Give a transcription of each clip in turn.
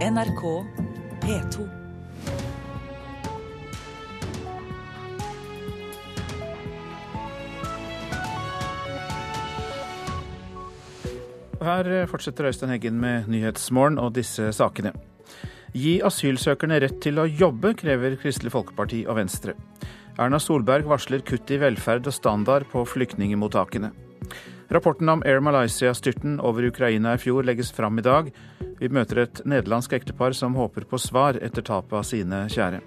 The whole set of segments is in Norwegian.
NRK P2. Her fortsetter Øystein Heggen med Nyhetsmorgen og disse sakene. Gi asylsøkerne rett til å jobbe, krever Kristelig Folkeparti og Venstre. Erna Solberg varsler kutt i velferd og standard på flyktningemottakene. Rapporten om Air Malaysia-styrten over Ukraina i fjor legges fram i dag. Vi møter et nederlandsk ektepar som håper på svar etter tapet av sine kjære.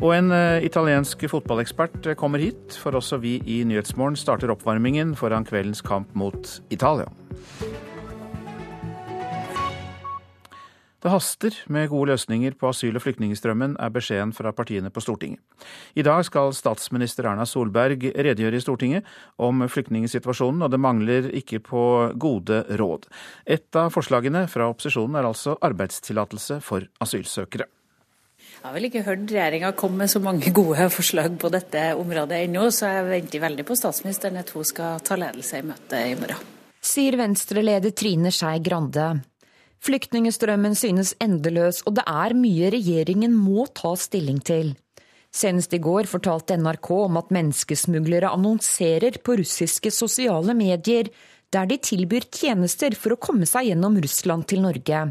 Og en eh, italiensk fotballekspert kommer hit, for også vi i Nyhetsmorgen starter oppvarmingen foran kveldens kamp mot Italia. Det haster med gode løsninger på asyl- og flyktningstrømmen, er beskjeden fra partiene på Stortinget. I dag skal statsminister Erna Solberg redegjøre i Stortinget om flyktningsituasjonen, og det mangler ikke på gode råd. Et av forslagene fra opposisjonen er altså arbeidstillatelse for asylsøkere. Jeg har vel ikke hørt regjeringa komme med så mange gode forslag på dette området ennå, så jeg venter veldig på statsministeren at hun skal ta ledelse i møtet i morgen. Sier Venstre-leder Trine Skei Grande. Flyktningestrømmen synes endeløs, og det er mye regjeringen må ta stilling til. Senest i går fortalte NRK om at menneskesmuglere annonserer på russiske sosiale medier, der de tilbyr tjenester for å komme seg gjennom Russland til Norge.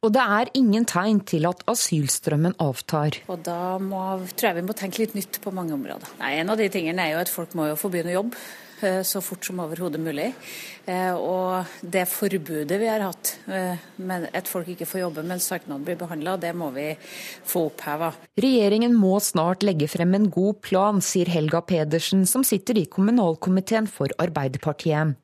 Og det er ingen tegn til at asylstrømmen avtar. Og da må, tror jeg vi må tenke litt nytt på mange områder. Nei, en av de tingene er jo at folk må jo få begynne å jobbe. Eh, så fort som overhodet mulig. Eh, og det forbudet vi har hatt eh, med at folk ikke får jobbe mens søknaden blir behandla, det må vi få oppheva. Regjeringen må snart legge frem en god plan, sier Helga Pedersen, som sitter i kommunalkomiteen for Arbeiderpartiet.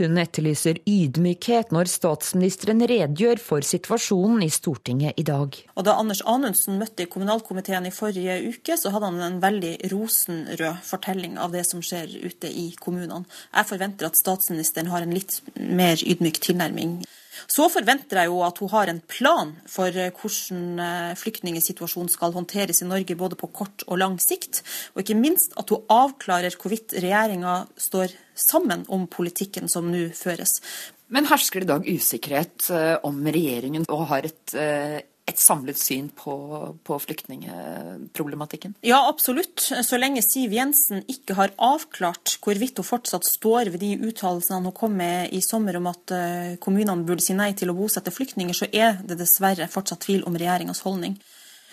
Hun etterlyser ydmykhet når statsministeren redegjør for situasjonen i Stortinget i dag. Og Da Anders Anundsen møtte i kommunalkomiteen i forrige uke, så hadde han en veldig rosenrød fortelling av det som skjer ute i kommunene. Jeg forventer at statsministeren har en litt mer ydmyk tilnærming. Så forventer jeg jo at hun har en plan for hvordan eh, flyktningsituasjonen skal håndteres i Norge, både på kort og lang sikt. Og ikke minst at hun avklarer hvorvidt regjeringa står sammen om politikken som nå føres. Men hersker det i dag usikkerhet eh, om regjeringen og har et eh, et samlet syn på, på flyktningeproblematikken? Ja, absolutt. Så lenge Siv Jensen ikke har avklart hvorvidt hun fortsatt står ved de uttalelsene hun kom med i sommer om at eh, kommunene burde si nei til å bosette flyktninger, så er det dessverre fortsatt tvil om regjeringas holdning.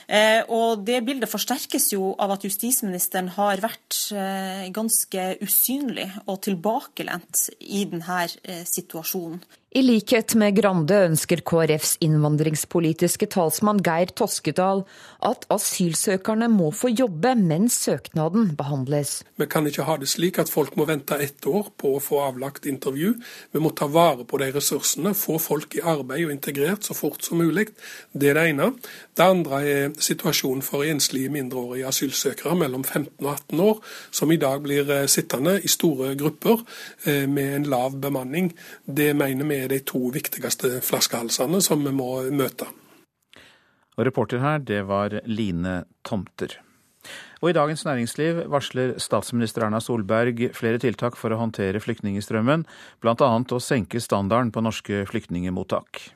Eh, og Det bildet forsterkes jo av at justisministeren har vært eh, ganske usynlig og tilbakelent i denne situasjonen. I likhet med Grande ønsker KrFs innvandringspolitiske talsmann Geir Toskedal at asylsøkerne må få jobbe mens søknaden behandles. Vi kan ikke ha det slik at folk må vente ett år på å få avlagt intervju. Vi må ta vare på de ressursene, få folk i arbeid og integrert så fort som mulig. Det er det ene. Det andre er situasjonen for enslige mindreårige asylsøkere mellom 15 og 18 år, som i dag blir eh, sittende i store grupper eh, med en lav bemanning. Det mener vi er de to viktigste flaskehalsene som vi må møte. Og reporter her, det var Line Tomter. Og I Dagens Næringsliv varsler statsminister Erna Solberg flere tiltak for å håndtere flyktningstrømmen, bl.a. å senke standarden på norske flyktningemottak.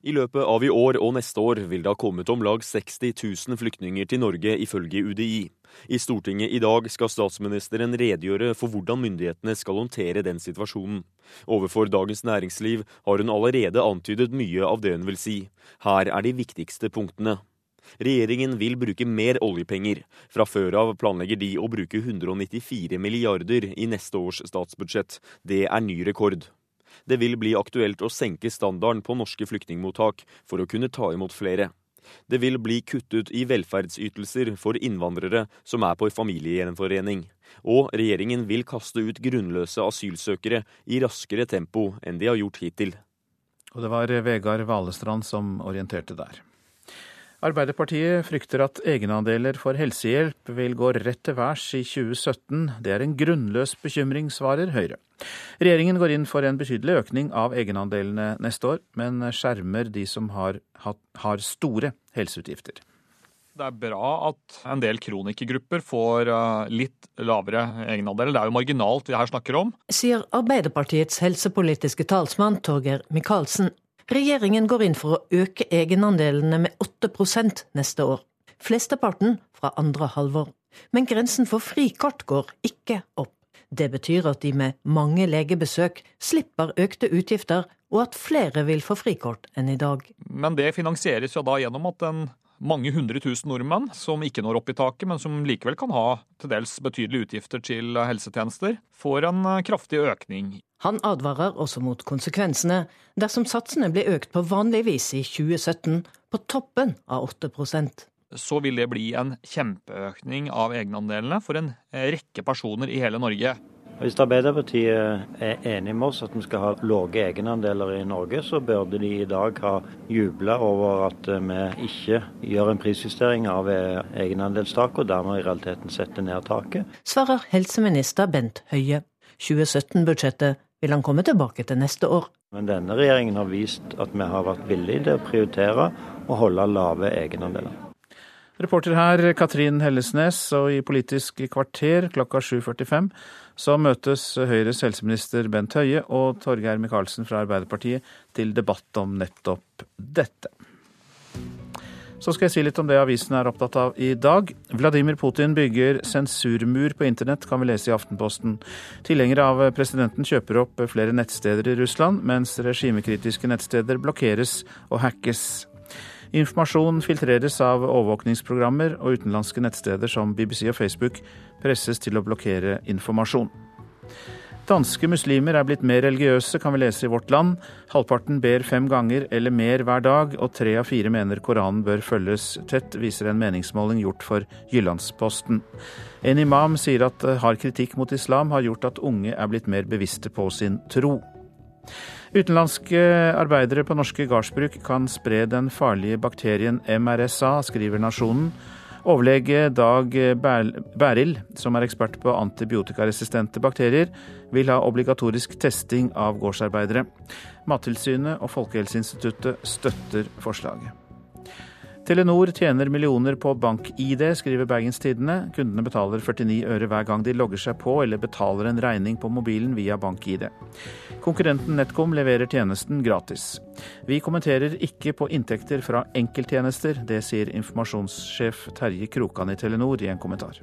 I løpet av i år og neste år vil det ha kommet om lag 60 000 flyktninger til Norge, ifølge UDI. I Stortinget i dag skal statsministeren redegjøre for hvordan myndighetene skal håndtere den situasjonen. Overfor Dagens Næringsliv har hun allerede antydet mye av det hun vil si. Her er de viktigste punktene. Regjeringen vil bruke mer oljepenger. Fra før av planlegger de å bruke 194 milliarder i neste års statsbudsjett. Det er ny rekord. Det vil bli aktuelt å senke standarden på norske flyktningmottak for å kunne ta imot flere. Det vil bli kuttet i velferdsytelser for innvandrere som er på familiegjenforening. Og regjeringen vil kaste ut grunnløse asylsøkere i raskere tempo enn de har gjort hittil. Og det var Vegard Valestrand som orienterte der. Arbeiderpartiet frykter at egenandeler for helsehjelp vil gå rett til værs i 2017. Det er en grunnløs bekymring, svarer Høyre. Regjeringen går inn for en betydelig økning av egenandelene neste år, men skjermer de som har, har store helseutgifter. Det er bra at en del kronikergrupper får eh, litt lavere egenandeler. Det er jo marginalt vi her snakker om. Sier Arbeiderpartiets helsepolitiske talsmann Torgeir Micaelsen. Regjeringen går inn for å øke egenandelene med 8% neste år. Flesteparten fra andre halvår. Men grensen for frikort går ikke opp. Det betyr at de med mange legebesøk slipper økte utgifter, og at flere vil få frikort enn i dag. Men det finansieres jo da gjennom at en mange hundre tusen nordmenn som ikke når opp i taket, men som likevel kan ha til dels betydelige utgifter til helsetjenester, får en kraftig økning. Han advarer også mot konsekvensene dersom satsene blir økt på vanlig vis i 2017, på toppen av 8% så vil det bli en kjempeøkning av egenandelene for en rekke personer i hele Norge. Hvis Arbeiderpartiet er enig med oss at vi skal ha lave egenandeler i Norge, så burde de i dag ha jubla over at vi ikke gjør en prisjustering av egenandelstaket, og dermed i realiteten setter ned taket. Svarer helseminister Bent Høie. 2017-budsjettet vil han komme tilbake til neste år. Men denne regjeringen har vist at vi har vært villige til å prioritere og holde lave egenandeler. Reporter her Katrin Hellesnes, og i Politisk kvarter klokka 7.45 så møtes Høyres helseminister Bent Høie og Torgeir Micaelsen fra Arbeiderpartiet til debatt om nettopp dette. Så skal jeg si litt om det avisen er opptatt av i dag. Vladimir Putin bygger sensurmur på internett, kan vi lese i Aftenposten. Tilhengere av presidenten kjøper opp flere nettsteder i Russland, mens regimekritiske nettsteder blokkeres og hackes. Informasjon filtreres av overvåkningsprogrammer, og utenlandske nettsteder som BBC og Facebook presses til å blokkere informasjon. Danske muslimer er blitt mer religiøse, kan vi lese i Vårt Land. Halvparten ber fem ganger eller mer hver dag, og tre av fire mener Koranen bør følges tett, viser en meningsmåling gjort for Jyllandsposten. En imam sier at hard kritikk mot islam har gjort at unge er blitt mer bevisste på sin tro. Utenlandske arbeidere på norske gardsbruk kan spre den farlige bakterien MRSA, skriver Nasjonen. Overlege Dag Bærild, som er ekspert på antibiotikaresistente bakterier, vil ha obligatorisk testing av gårdsarbeidere. Mattilsynet og Folkehelseinstituttet støtter forslaget. Telenor tjener millioner på bank-ID, skriver Bergens Tidende. Kundene betaler 49 øre hver gang de logger seg på eller betaler en regning på mobilen via bank-ID. Konkurrenten NetCom leverer tjenesten gratis. Vi kommenterer ikke på inntekter fra enkelttjenester, det sier informasjonssjef Terje Krokan i Telenor i en kommentar.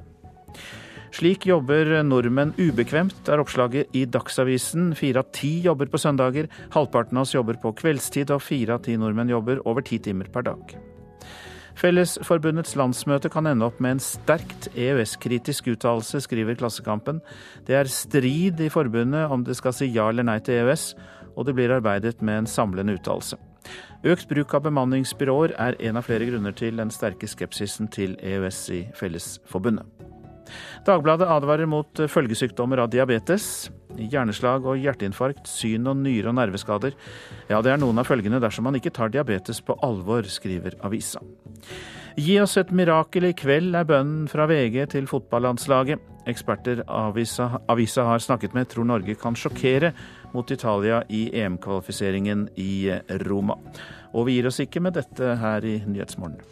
Slik jobber nordmenn ubekvemt, er oppslaget i Dagsavisen. Fire av ti jobber på søndager, halvparten av oss jobber på kveldstid, og fire av ti nordmenn jobber over ti timer per dag. Fellesforbundets landsmøte kan ende opp med en sterkt EØS-kritisk uttalelse, skriver Klassekampen. Det er strid i forbundet om det skal si ja eller nei til EØS, og det blir arbeidet med en samlende uttalelse. Økt bruk av bemanningsbyråer er en av flere grunner til den sterke skepsisen til EØS i Fellesforbundet. Dagbladet advarer mot følgesykdommer av diabetes. Hjerneslag og hjerteinfarkt, syn og nyre- og nerveskader. Ja, det er noen av følgene dersom man ikke tar diabetes på alvor, skriver avisa. Gi oss et mirakel i kveld, er bønnen fra VG til fotballandslaget. Eksperter avisa, avisa har snakket med tror Norge kan sjokkere mot Italia i EM-kvalifiseringen i Roma. Og vi gir oss ikke med dette her i Nyhetsmorgen.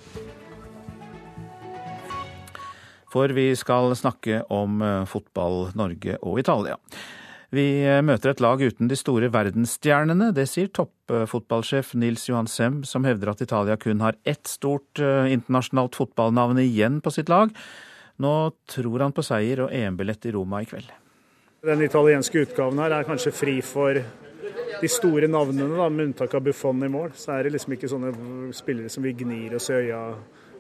For vi skal snakke om eh, fotball Norge og Italia. Vi eh, møter et lag uten de store verdensstjernene. Det sier toppfotballsjef Nils Johan Sem, som hevder at Italia kun har ett stort eh, internasjonalt fotballnavn igjen på sitt lag. Nå tror han på seier og EM-billett i Roma i kveld. Den italienske utgaven her er kanskje fri for de store navnene, da, med unntak av Buffon i mål. Så er det liksom ikke sånne spillere som vi gnir oss i øya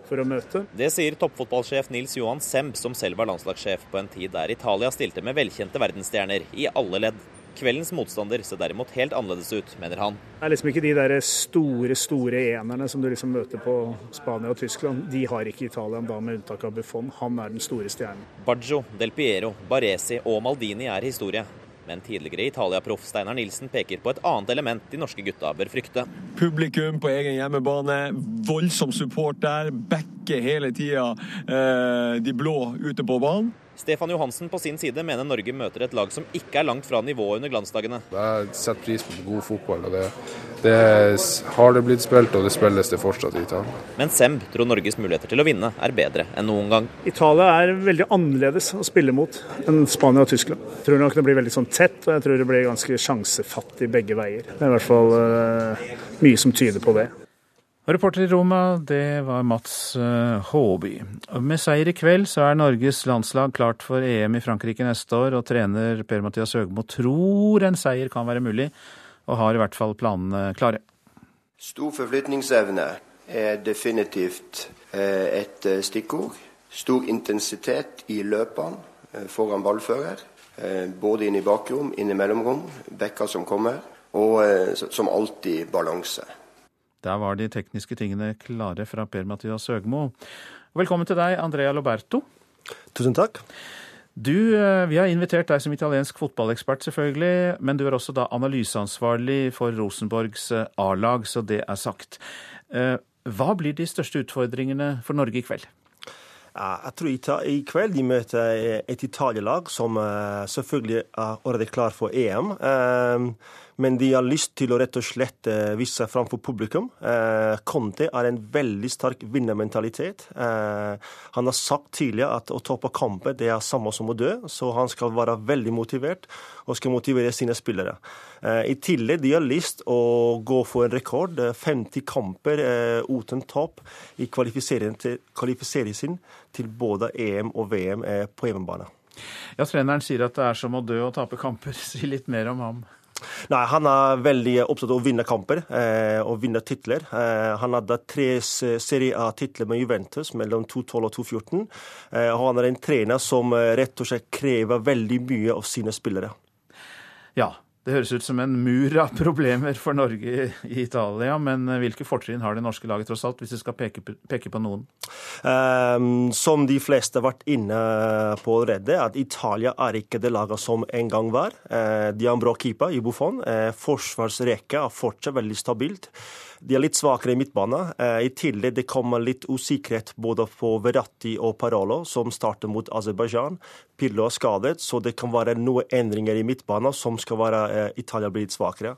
for å møte. Det sier toppfotballsjef Nils Johan Semb, som selv var landslagssjef på en tid der Italia stilte med velkjente verdensstjerner i alle ledd. Kveldens motstander ser derimot helt annerledes ut, mener han. Det er liksom ikke de der store store enerne som du liksom møter på Spania og Tyskland. De har ikke Italia da, med unntak av Buffon. Han er den store stjernen. Baggio, Del Piero, Baresi og Maldini er historie. Men tidligere Italia-proff Steinar Nilsen peker på et annet element de norske gutta bør frykte. Publikum på egen hjemmebane, voldsom support der, backer hele tida eh, de blå ute på banen. Stefan Johansen på sin side mener Norge møter et lag som ikke er langt fra nivået under glansdagene. Jeg setter pris på god fotball. og det, det har det blitt spilt, og det spilles det fortsatt i Italia. Men Semb tror Norges muligheter til å vinne er bedre enn noen gang. Italia er veldig annerledes å spille mot enn Spania og Tyskland. Jeg tror nok det blir veldig sånn tett, og jeg tror det blir ganske sjansefattig begge veier. Det er i hvert fall uh, mye som tyder på det. Reporter i Roma, det var Mats uh, Håby. Med seier i kveld så er Norges landslag klart for EM i Frankrike neste år, og trener Per-Mathias Høgmo tror en seier kan være mulig, og har i hvert fall planene klare. Stor forflytningsevne er definitivt eh, et eh, stikkord. Stor intensitet i løpene foran ballfører. Både inn i bakrom, inn i mellomrom, bekker som kommer, og som alltid balanse. Der var de tekniske tingene klare fra Per-Mathias Høgmo. Velkommen til deg, Andrea Loberto. Tusen takk. Du, eh, Vi har invitert deg som italiensk fotballekspert, selvfølgelig, men du er også da analyseansvarlig for Rosenborgs eh, A-lag, så det er sagt. Eh, hva blir de største utfordringene for Norge i kveld? Jeg tror i kveld de møter et Italia-lag som selvfølgelig er allerede klar for EM men de har lyst til å rett og slett eh, vise seg framfor publikum. Eh, Conte er en veldig sterk vinnermentalitet. Eh, han har sagt tidligere at å tape kamper det er samme som å dø, så han skal være veldig motivert og skal motivere sine spillere. I tillegg de har lyst å gå for en rekord, 50 kamper uten tap i kvalifiseringen sin til både EM og VM på hjemmebane. Ja, Treneren sier at det er som å dø og tape kamper. Si litt mer om ham. Nei, Han er veldig opptatt av å vinne kamper eh, og vinne titler. Eh, han hadde tre Serie A-titler med Juventus mellom 2012 og 2014. Eh, og han er en trener som eh, rett og slett krever veldig mye av sine spillere. Ja, det høres ut som en mur av problemer for Norge i Italia, men hvilke fortrinn har det norske laget tross alt, hvis du skal peke, peke på noen? Um, som de fleste har vært inne på allerede, at Italia er ikke det laget som en gang var. Uh, de har en bra keeper i Buffon. Uh, Forsvarsrekka er fortsatt veldig stabilt. De er litt svakere i midtbane. Eh, I tillegg det kommer litt usikkerhet både på Verratti og Parolo, som starter mot Aserbajdsjan. Pirlo er skadet, så det kan være noen endringer i midtbanen som skal være eh, Italia blir litt svakere.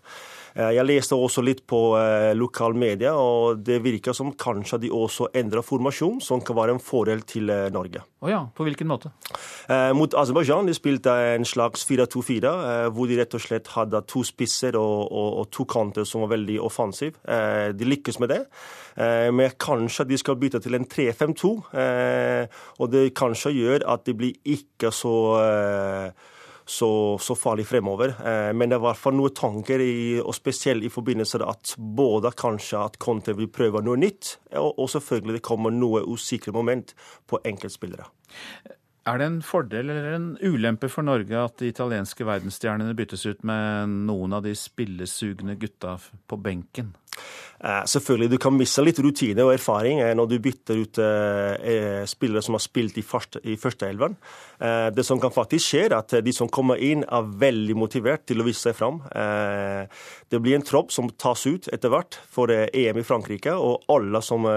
Eh, jeg leste også litt på lokalmedia, lokal media, og det virker som kanskje de også endrer formasjon, som kan være en fordel til eh, Norge. Oh ja, På hvilken måte? Mot Aserbajdsjan de spilte en slags 4-2-4, hvor de rett og slett hadde to spisser og, og, og to kanter som var veldig offensive. De lykkes med det. Men kanskje de skal bytte til en 3-5-2, og det kanskje gjør at det blir ikke så så, så farlig fremover. Eh, men det er i noen tanker, i, og spesielt i forbindelse med at både kanskje at Conte vil prøve noe nytt, og, og selvfølgelig det kommer noe usikre moment på enkeltspillere. Er det en fordel eller en ulempe for Norge at de italienske verdensstjernene byttes ut med noen av de spillesugne gutta på benken? Eh, selvfølgelig, Du kan miste litt rutine og erfaring eh, når du bytter ut eh, spillere som har spilt i, første, i førsteelveren. Det som kan faktisk skje, er at de som kommer inn, er veldig motivert til å vise seg fram. Det blir en tropp som tas ut etter hvert for EM i Frankrike, og alle som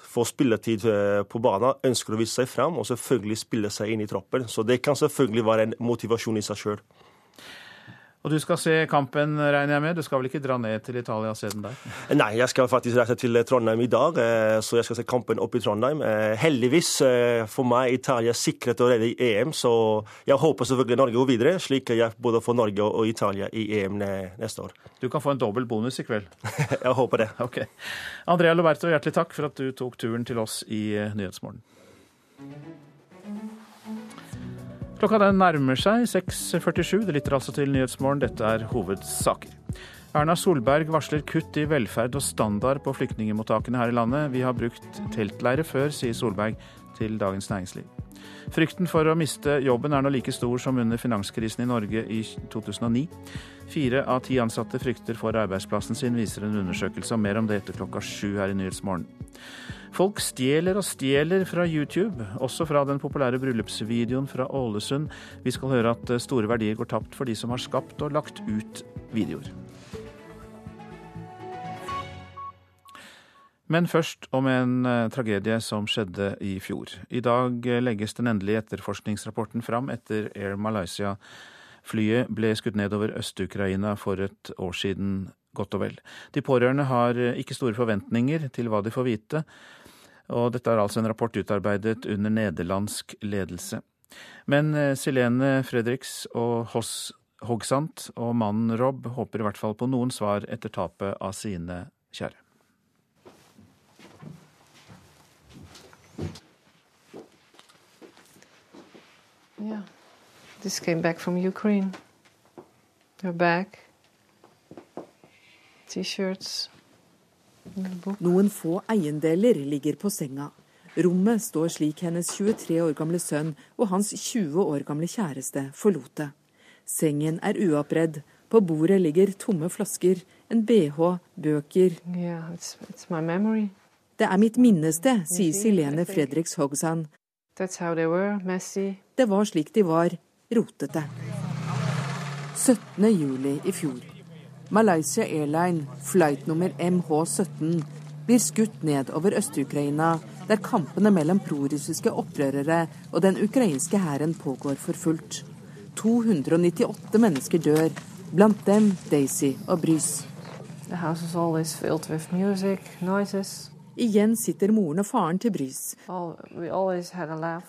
får spilletid på banen, ønsker å vise seg fram og selvfølgelig spille seg inn i troppen. Så det kan selvfølgelig være en motivasjon i seg sjøl. Og du skal se kampen, regner jeg med? Du skal vel ikke dra ned til Italia og se den der? Nei, jeg skal faktisk reise til Trondheim i dag, eh, så jeg skal se kampen oppe i Trondheim. Eh, heldigvis eh, for meg Italia sikret å redde EM, så jeg håper selvfølgelig Norge går videre, slik jeg både får Norge og Italia i EM neste år. Du kan få en dobbel bonus i kveld. jeg håper det. Ok. Andrea Loberto, hjertelig takk for at du tok turen til oss i Nyhetsmorgen. Klokka den nærmer seg 6.47. Det lytter altså til Nyhetsmorgen. Dette er hovedsaker. Erna Solberg varsler kutt i velferd og standard på flyktningmottakene her i landet. Vi har brukt teltleire før, sier Solberg til Dagens Næringsliv. Frykten for å miste jobben er nå like stor som under finanskrisen i Norge i 2009. Fire av ti ansatte frykter for arbeidsplassen sin, viser en undersøkelse. Mer om det etter klokka sju her i Nyhetsmorgen. Folk stjeler og stjeler fra YouTube, også fra den populære bryllupsvideoen fra Ålesund. Vi skal høre at store verdier går tapt for de som har skapt og lagt ut videoer. Men først om en eh, tragedie som skjedde i fjor. I dag eh, legges den endelige etterforskningsrapporten fram etter Air Malaysia. Flyet ble skutt ned over Øst-Ukraina for et år siden, godt og vel. De pårørende har eh, ikke store forventninger til hva de får vite, og dette er altså en rapport utarbeidet under nederlandsk ledelse. Men Silene Fredriks og Hoss Hogsant og mannen Rob håper i hvert fall på noen svar etter tapet av sine kjære. Yeah. This came back from Ukraine. Her bag. T-shirts. Noen få eiendeler ligger på senga. Rommet står slik hennes 23 år gamle sønn og hans 20 år gamle kjæreste forlot det. Sengen er uoppredd. På bordet ligger tomme flasker, en bh, bøker. Yeah, it's, it's det er mitt minneste, sier Silene Fredriks Hogsan, det var slik de var, rotete. 17. juli i fjor. Malaysia Airline, flight nummer MH17, blir skutt ned over Øst-Ukraina, der kampene mellom prorussiske opprørere og den ukrainske hæren pågår for fullt. 298 mennesker dør, blant dem Daisy og Brys. Music. Igjen sitter moren og faren til brys.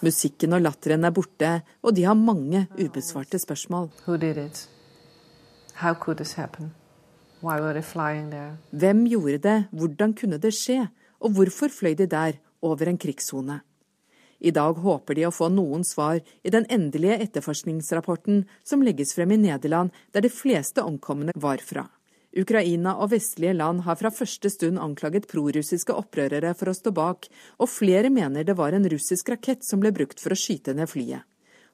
Musikken og latteren er borte, og de har mange ubesvarte spørsmål. Hvem gjorde det, hvordan kunne det skje, og hvorfor fløy de der, over en krigssone? I dag håper de å få noen svar i den endelige etterforskningsrapporten som legges frem i Nederland, der de fleste omkomne var fra. Ukraina og vestlige land har fra første stund anklaget prorussiske opprørere for å stå bak, og flere mener det var en russisk rakett som ble brukt for å skyte ned flyet.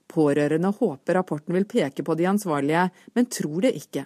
Pårørende håper rapporten vil peke på de ansvarlige, men tror det ikke.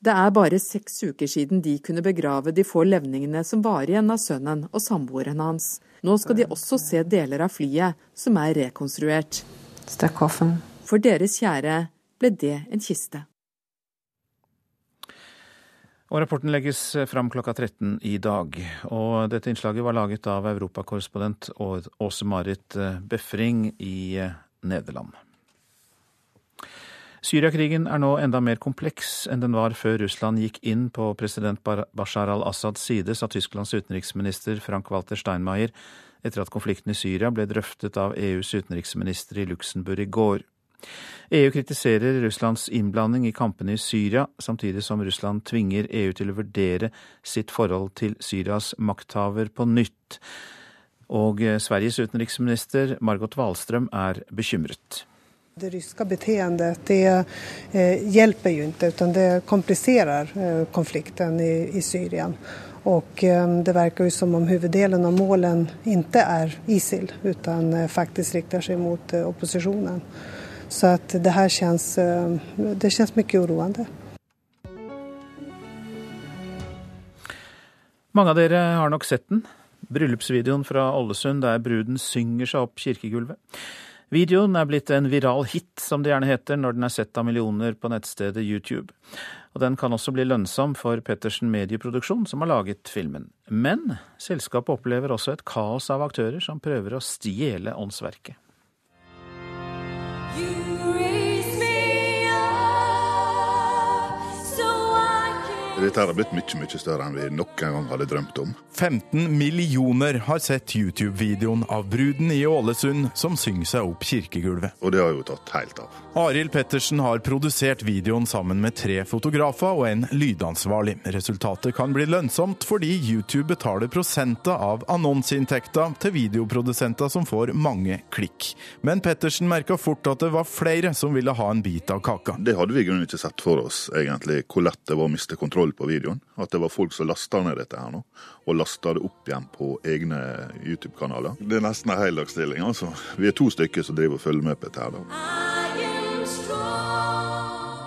Det er bare seks uker siden de kunne begrave de få levningene som var igjen av sønnen og samboeren hans. Nå skal de også se deler av flyet som er rekonstruert. For deres kjære ble det en kiste. Og Rapporten legges fram klokka 13 i dag. Og dette innslaget var laget av europakorrespondent Åse-Marit Befring i Nederland. Syriakrigen er nå enda mer kompleks enn den var før Russland gikk inn på president Bashar al-Assads side, sa Tysklands utenriksminister Frank-Walter Steinmeier etter at konflikten i Syria ble drøftet av EUs utenriksminister i Luxembourg i går. EU kritiserer Russlands innblanding i kampene i Syria, samtidig som Russland tvinger EU til å vurdere sitt forhold til Syrias makthaver på nytt. Og Sveriges utenriksminister Margot Wallström er bekymret. Det ryske beteendet det eh, hjelper jo ikke, utan det kompliserer eh, konflikten i, i Syria. Og eh, det virker jo som om hoveddelen av målen ikke er ISIL, utan eh, faktisk rikter seg mot opposisjonen. Så at det her kjennes, eh, det kjennes mye uroende. Mange av dere har nok sett den. Bryllupsvideoen fra Ålesund der bruden synger seg opp kirkegulvet. Videoen er blitt en viral hit, som det gjerne heter når den er sett av millioner på nettstedet YouTube. Og den kan også bli lønnsom for Pettersen Medieproduksjon, som har laget filmen. Men selskapet opplever også et kaos av aktører som prøver å stjele åndsverket. Dette har blitt mye mye større enn vi noen gang hadde drømt om. 15 millioner har sett YouTube-videoen av bruden i Ålesund som synger seg opp kirkegulvet. Og det har jo tatt helt av. Arild Pettersen har produsert videoen sammen med tre fotografer og en lydansvarlig. Resultatet kan bli lønnsomt fordi YouTube betaler prosenter av annonseinntekta til videoprodusenter som får mange klikk. Men Pettersen merka fort at det var flere som ville ha en bit av kaka. Det hadde vi i grunnen ikke sett for oss, egentlig, hvor lett det var å miste kontroll på videoen. At det var folk som lasta ned dette her nå, og lasta det opp igjen på egne YouTube-kanaler. Det er nesten en heldagsstilling, altså. Vi er to stykker som driver og følger med på dette her. da.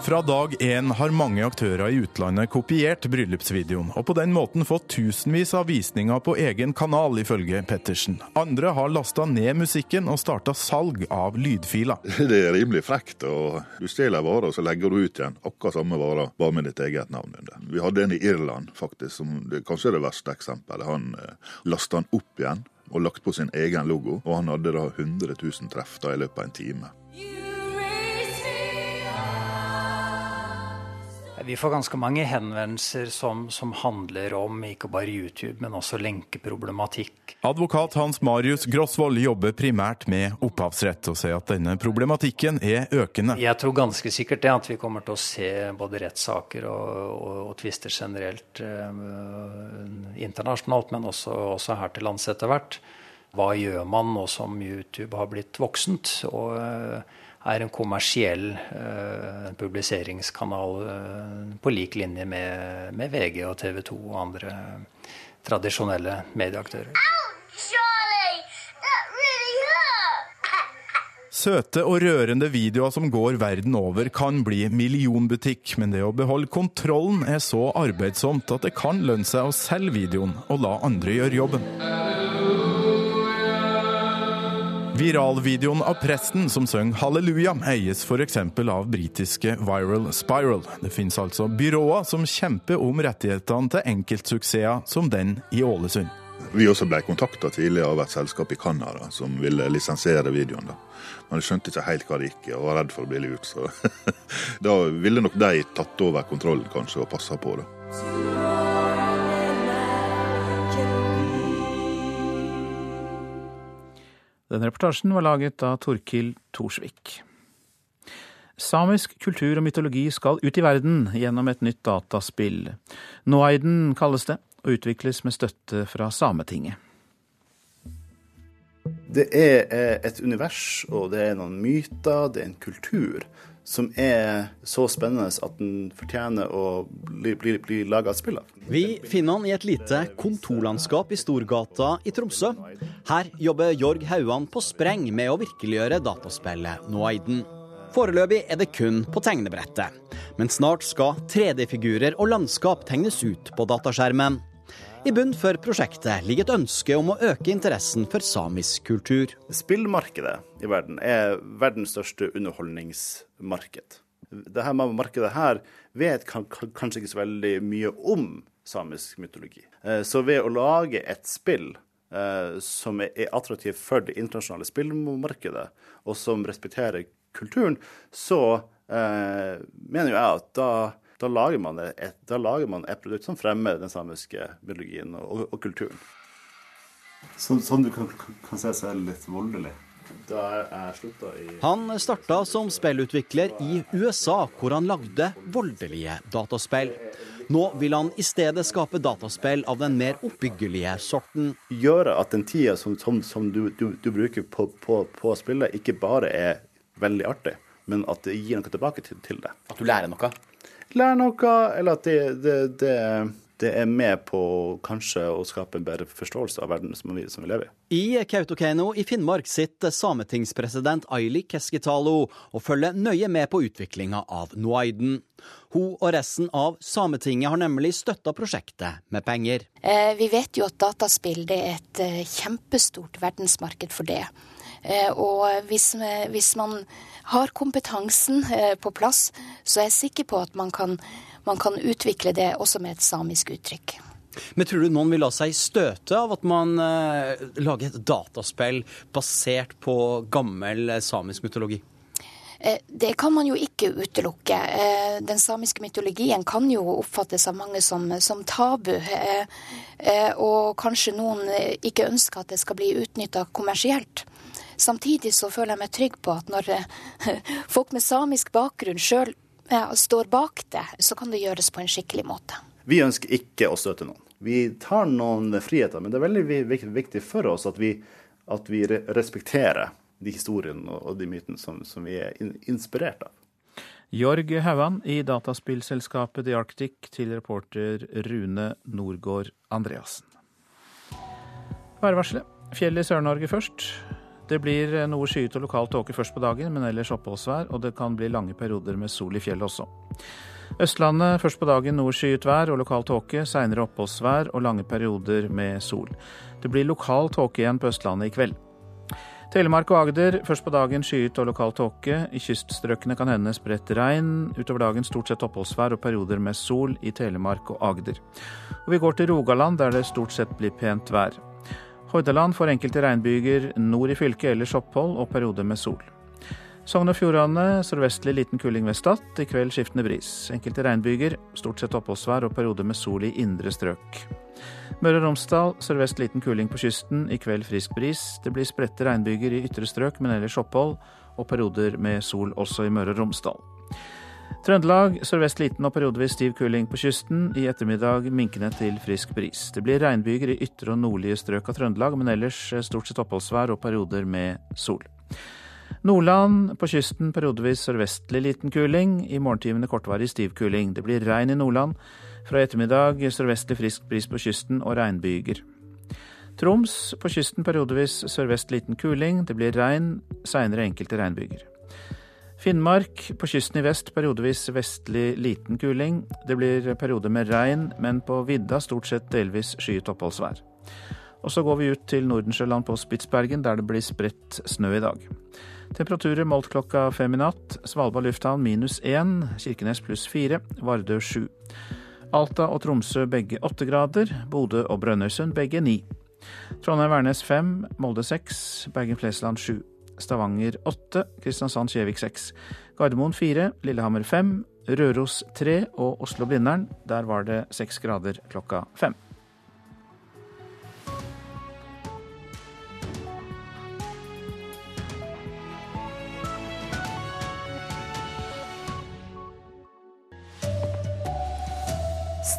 Fra dag én har mange aktører i utlandet kopiert bryllupsvideoen, og på den måten fått tusenvis av visninger på egen kanal, ifølge Pettersen. Andre har lasta ned musikken og starta salg av lydfiler. Det er rimelig frekt. og Du stjeler en vare, og så legger du ut igjen akkurat samme vare, bare med ditt eget navn under. Vi hadde en i Irland, faktisk, som det kanskje er det verste eksempelet. Han eh, lasta den opp igjen og lagt på sin egen logo, og han hadde da 100 000 treff da i løpet av en time. Vi får ganske mange henvendelser som, som, handler om ikke bare YouTube, men også lenkeproblematikk. Advokat Hans Marius Grosvold jobber primært med opphavsrett, og sier at denne problematikken er økende. Jeg tror ganske sikkert det at vi kommer til å se både rettssaker og, og, og tvister generelt eh, internasjonalt, men også, også, her til lands etter hvert. Hva gjør man nå som YouTube har blitt voksent? og eh, er en kommersiell uh, publiseringskanal uh, på lik linje med, med, VG og TV 2 og andre tradisjonelle medieaktører. Søte og rørende videoer som går verden over kan bli millionbutikk, men det å beholde kontrollen er så arbeidsomt at det kan lønne seg å selge videoen og la andre gjøre jobben. Viralvideoen av presten som søng halleluja, eies f.eks. av britiske Viral Spiral. Det finnes altså byråer som kjemper om rettighetene til enkeltsuksesser som den i Ålesund. Vi også ble kontakta tidligere av et selskap i Canada som ville lisensiere videoen. da. Men de skjønte ikke helt hva det gikk i og var redd for å bli lurt. Så da ville nok de tatt over kontrollen kanskje og passa på det. Denne reportasjen var laget av Torkil Thorsvik. Samisk kultur og mytologi skal ut i verden gjennom et nytt dataspill. Noaiden kalles det, og utvikles med støtte fra Sametinget. Det er et univers, og det er noen myter, det er en kultur som er så spennende at den fortjener å bli, bli, bli laga et spill av. Vi finner han i et lite kontorlandskap i Storgata i Tromsø. Her jobber Jorg Hauan på spreng med å virkeliggjøre dataspillet Noaiden. Foreløpig er det kun på tegnebrettet, men snart skal 3D-figurer og landskap tegnes ut på dataskjermen. I bunn for prosjektet ligger et ønske om å øke interessen for samisk kultur. Spillmarkedet i verden er verdens største underholdningsmarked. Dette markedet her vet kanskje ikke så veldig mye om samisk mytologi. Eh, så ved å lage et spill eh, som er attraktivt for det internasjonale spillmarkedet, og som respekterer kulturen, så eh, mener jo jeg at da da lager, et, da lager man et, produkt som fremmer den samiske biologien og, og kulturen. Som, sånn du kan, kan se så det litt voldelig. I... Han starta som spillutvikler i USA, hvor han lagde voldelige dataspill. Nå vil han i stedet skape dataspill av den mer oppbyggelige sorten. Gjøre at den tida som, som, som du, du, du, bruker på, på, på spillet, ikke bare er veldig artig, men at det gir noe tilbake til, til det. At du lærer noe? Lære noe, eller at det, det, det, det, er med på kanskje å skape en bedre forståelse av verden som vi, som vi lever i. I Kautokeino i Finnmark sitter sametingspresident Aili Keskitalo og følger nøye med på utviklinga av Noaiden. Hun og resten av Sametinget har nemlig støtta prosjektet med penger. Eh, vi vet jo at dataspill er et eh, kjempestort verdensmarked for det. Eh, og hvis, hvis man har kompetansen eh, på plass, så er jeg sikker på at man kan, man kan utvikle det også med et samisk uttrykk. Men tror du noen vil la seg støte av at man eh, lager et dataspill basert på gammel samisk mytologi? Det kan man jo ikke utelukke. Den samiske mytologien kan jo oppfattes av mange som, som tabu. Og kanskje noen ikke ønsker at det skal bli utnytta kommersielt. Samtidig så føler jeg meg trygg på at når eh, folk med samisk bakgrunn sjøl står bak det, så kan det gjøres på en skikkelig måte. Vi ønsker ikke å støte noen. Vi tar noen friheter, men det er veldig viktig for oss at vi, at vi respekterer de historiene og de mytene som, som vi er inspirert av. Jorg Hauan i dataspillselskapet The Arctic til reporter Rune Norgård Andreassen. Værvarselet. Fjell i Sør-Norge først. Det blir noe skyet og lokal tåke først på dagen, men ellers oppholdsvær, og det kan bli lange perioder med sol i fjellet også. Østlandet først på dagen noe skyet vær og lokal tåke, seinere oppholdsvær og lange perioder med sol. Det blir lokal tåke igjen på Østlandet i kveld. Telemark og Agder først på dagen skyet og lokal tåke. I kyststrøkene kan hende spredt regn. Utover dagen stort sett oppholdsvær og perioder med sol i Telemark og Agder. Og vi går til Rogaland, der det stort sett blir pent vær. Hordaland får enkelte regnbyger nord i fylket, ellers opphold og perioder med sol. Sogn og Fjordane sørvestlig liten kuling ved Stad. I kveld skiftende bris. Enkelte regnbyger, stort sett oppholdsvær og perioder med sol i indre strøk. Møre og Romsdal sørvest liten kuling på kysten. I kveld frisk bris. Det blir spredte regnbyger i ytre strøk, men ellers opphold og perioder med sol også i Møre og Romsdal. Trøndelag sørvest liten og periodevis stiv kuling på kysten. I ettermiddag minkende til frisk bris. Det blir regnbyger i ytre og nordlige strøk av Trøndelag, men ellers stort sett oppholdsvær og perioder med sol. Nordland på kysten periodevis sørvestlig liten kuling. I morgentimene kortvarig stiv kuling. Det blir regn i Nordland. Fra ettermiddag sørvestlig frisk bris på kysten og regnbyger. Troms på kysten periodevis sørvest liten kuling. Det blir regn, seinere enkelte regnbyger. Finnmark på kysten i vest periodevis vestlig liten kuling. Det blir perioder med regn, men på vidda stort sett delvis skyet oppholdsvær. Og så går vi ut til Nordensjøland på Spitsbergen, der det blir spredt snø i dag. Temperaturer målt klokka fem i natt. Svalbard lufthavn minus én, Kirkenes pluss fire, Vardø sju. Alta og Tromsø begge åtte grader, Bodø og Brønnøysund begge ni. Trondheim-Værnes fem, Molde seks, Bergen-Flesland sju. Stavanger 8, Kristiansand-Kjevik 6. Gardermoen 4, Lillehammer 5, Røros 3 og Oslo-Blindern. Der var det 6 grader klokka 5.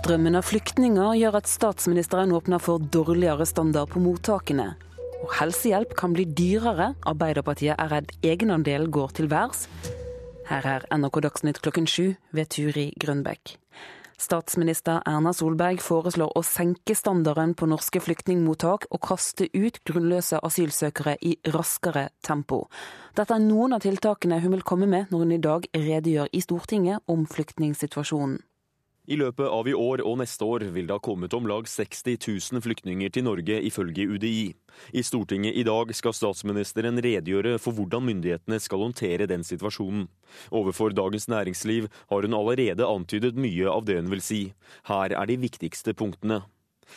Strømmen av flyktninger gjør at statsministeren åpner for dårligere standard på mottakene. Og helsehjelp kan bli dyrere. Arbeiderpartiet er redd egenandelen går til værs. Her er NRK Dagsnytt klokken sju ved Turi Grønbekk. Statsminister Erna Solberg foreslår å senke standarden på norske flyktningmottak og kaste ut grunnløse asylsøkere i raskere tempo. Dette er noen av tiltakene hun vil komme med når hun i dag redegjør i Stortinget om flyktningsituasjonen. I løpet av i år og neste år vil det ha kommet om lag 60 000 flyktninger til Norge, ifølge UDI. I Stortinget i dag skal statsministeren redegjøre for hvordan myndighetene skal håndtere den situasjonen. Overfor Dagens Næringsliv har hun allerede antydet mye av det hun vil si. Her er de viktigste punktene.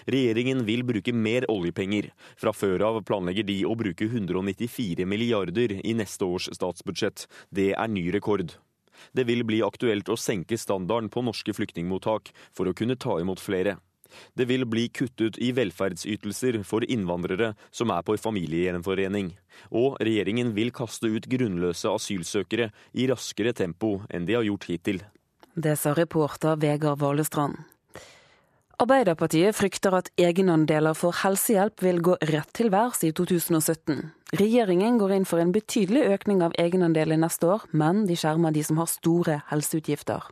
Regjeringen vil bruke mer oljepenger. Fra før av planlegger de å bruke 194 milliarder i neste års statsbudsjett. Det er ny rekord. Det vil bli aktuelt å senke standarden på norske flyktningmottak for å kunne ta imot flere. Det vil bli kuttet i velferdsytelser for innvandrere som er på familiegjenforening. Og regjeringen vil kaste ut grunnløse asylsøkere i raskere tempo enn de har gjort hittil. Det sa reporter Vegard Valestrand. Arbeiderpartiet frykter at egenandeler for helsehjelp vil gå rett til værs i 2017. Regjeringen går inn for en betydelig økning av egenandeler neste år, men de skjermer de som har store helseutgifter.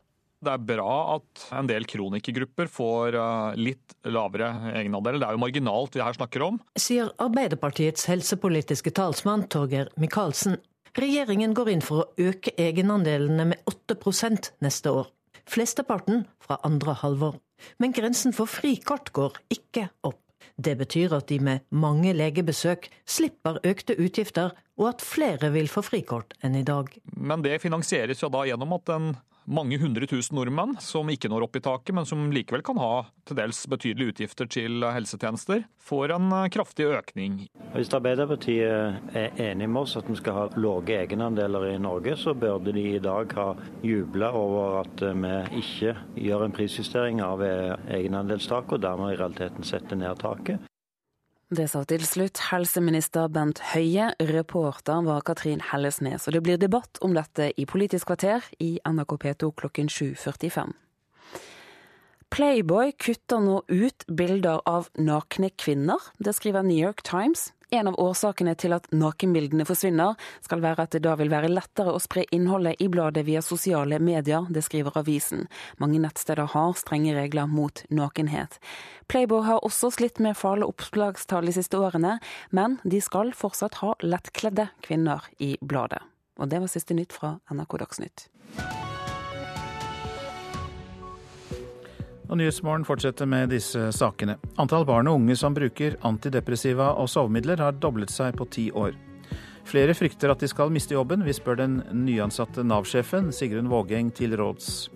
Det er bra at en del kronikergrupper får eh, litt lavere egenandeler. Det er jo marginalt vi her snakker om. Sier Arbeiderpartiets helsepolitiske talsmann Torgeir Micaelsen. Regjeringen går inn for å øke egenandelene med 8% neste år. Flesteparten fra andre halvår. Men grensen for frikort går ikke opp. Det betyr at de med mange legebesøk slipper økte utgifter, og at flere vil få frikort enn i dag. Men det finansieres jo da gjennom at en mange hundre tusen nordmenn som ikke når opp i taket, men som likevel kan ha til dels betydelige utgifter til helsetjenester, får en eh, kraftig økning. Hvis Arbeiderpartiet er enig med oss at vi skal ha lave egenandeler i Norge, så burde de i dag ha jubla over at vi ikke gjør en prisjustering av egenandelstaket, og dermed i realiteten setter ned taket. Det sa til slutt helseminister Bent Høie. Reporter var Katrin Hellesnes. Og det blir debatt om dette i Politisk kvarter i NRK P2 klokken 7.45. Playboy kutter nå ut bilder av nakne kvinner. Det skriver New York Times. En av årsakene til at nakenbildene forsvinner, skal være at det da vil være lettere å spre innholdet i bladet via sosiale medier, det skriver avisen. Mange nettsteder har strenge regler mot nakenhet. Playboy har også slitt med farlige oppslagstall de siste årene, men de skal fortsatt ha lettkledde kvinner i bladet. Og det var siste nytt fra NRK Dagsnytt. Og Nyhetsmorgen fortsetter med disse sakene. Antall barn og unge som bruker antidepressiva og sovemidler har doblet seg på ti år. Flere frykter at de skal miste jobben. Vi spør den nyansatte Nav-sjefen Sigrun Vågeng til råds.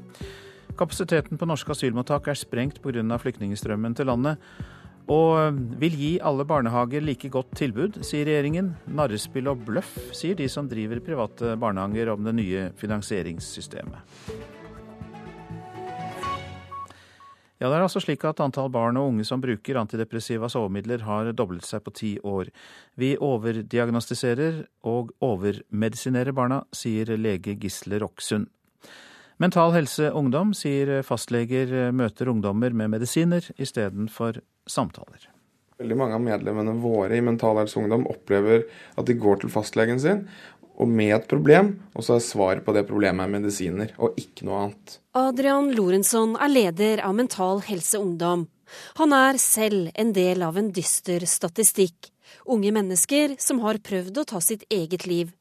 Kapasiteten på norske asylmottak er sprengt pga. flyktningstrømmen til landet. Og vil gi alle barnehager like godt tilbud, sier regjeringen. Narrespill og bløff, sier de som driver private barnehager om det nye finansieringssystemet. Ja, det er altså slik at Antall barn og unge som bruker antidepressiva sovemidler har doblet seg på ti år. Vi overdiagnostiserer og overmedisinerer barna, sier lege Gisle Roksund. Mental Helse Ungdom sier fastleger møter ungdommer med medisiner istedenfor samtaler. Veldig mange av medlemmene våre i Mental Helse Ungdom opplever at de går til fastlegen sin og med et problem, og så er svaret på det problemet er medisiner, og ikke noe annet. Adrian Lorentzon er leder av Mental Helse Ungdom. Han er selv en del av en dyster statistikk. Unge mennesker som har prøvd å ta sitt eget liv.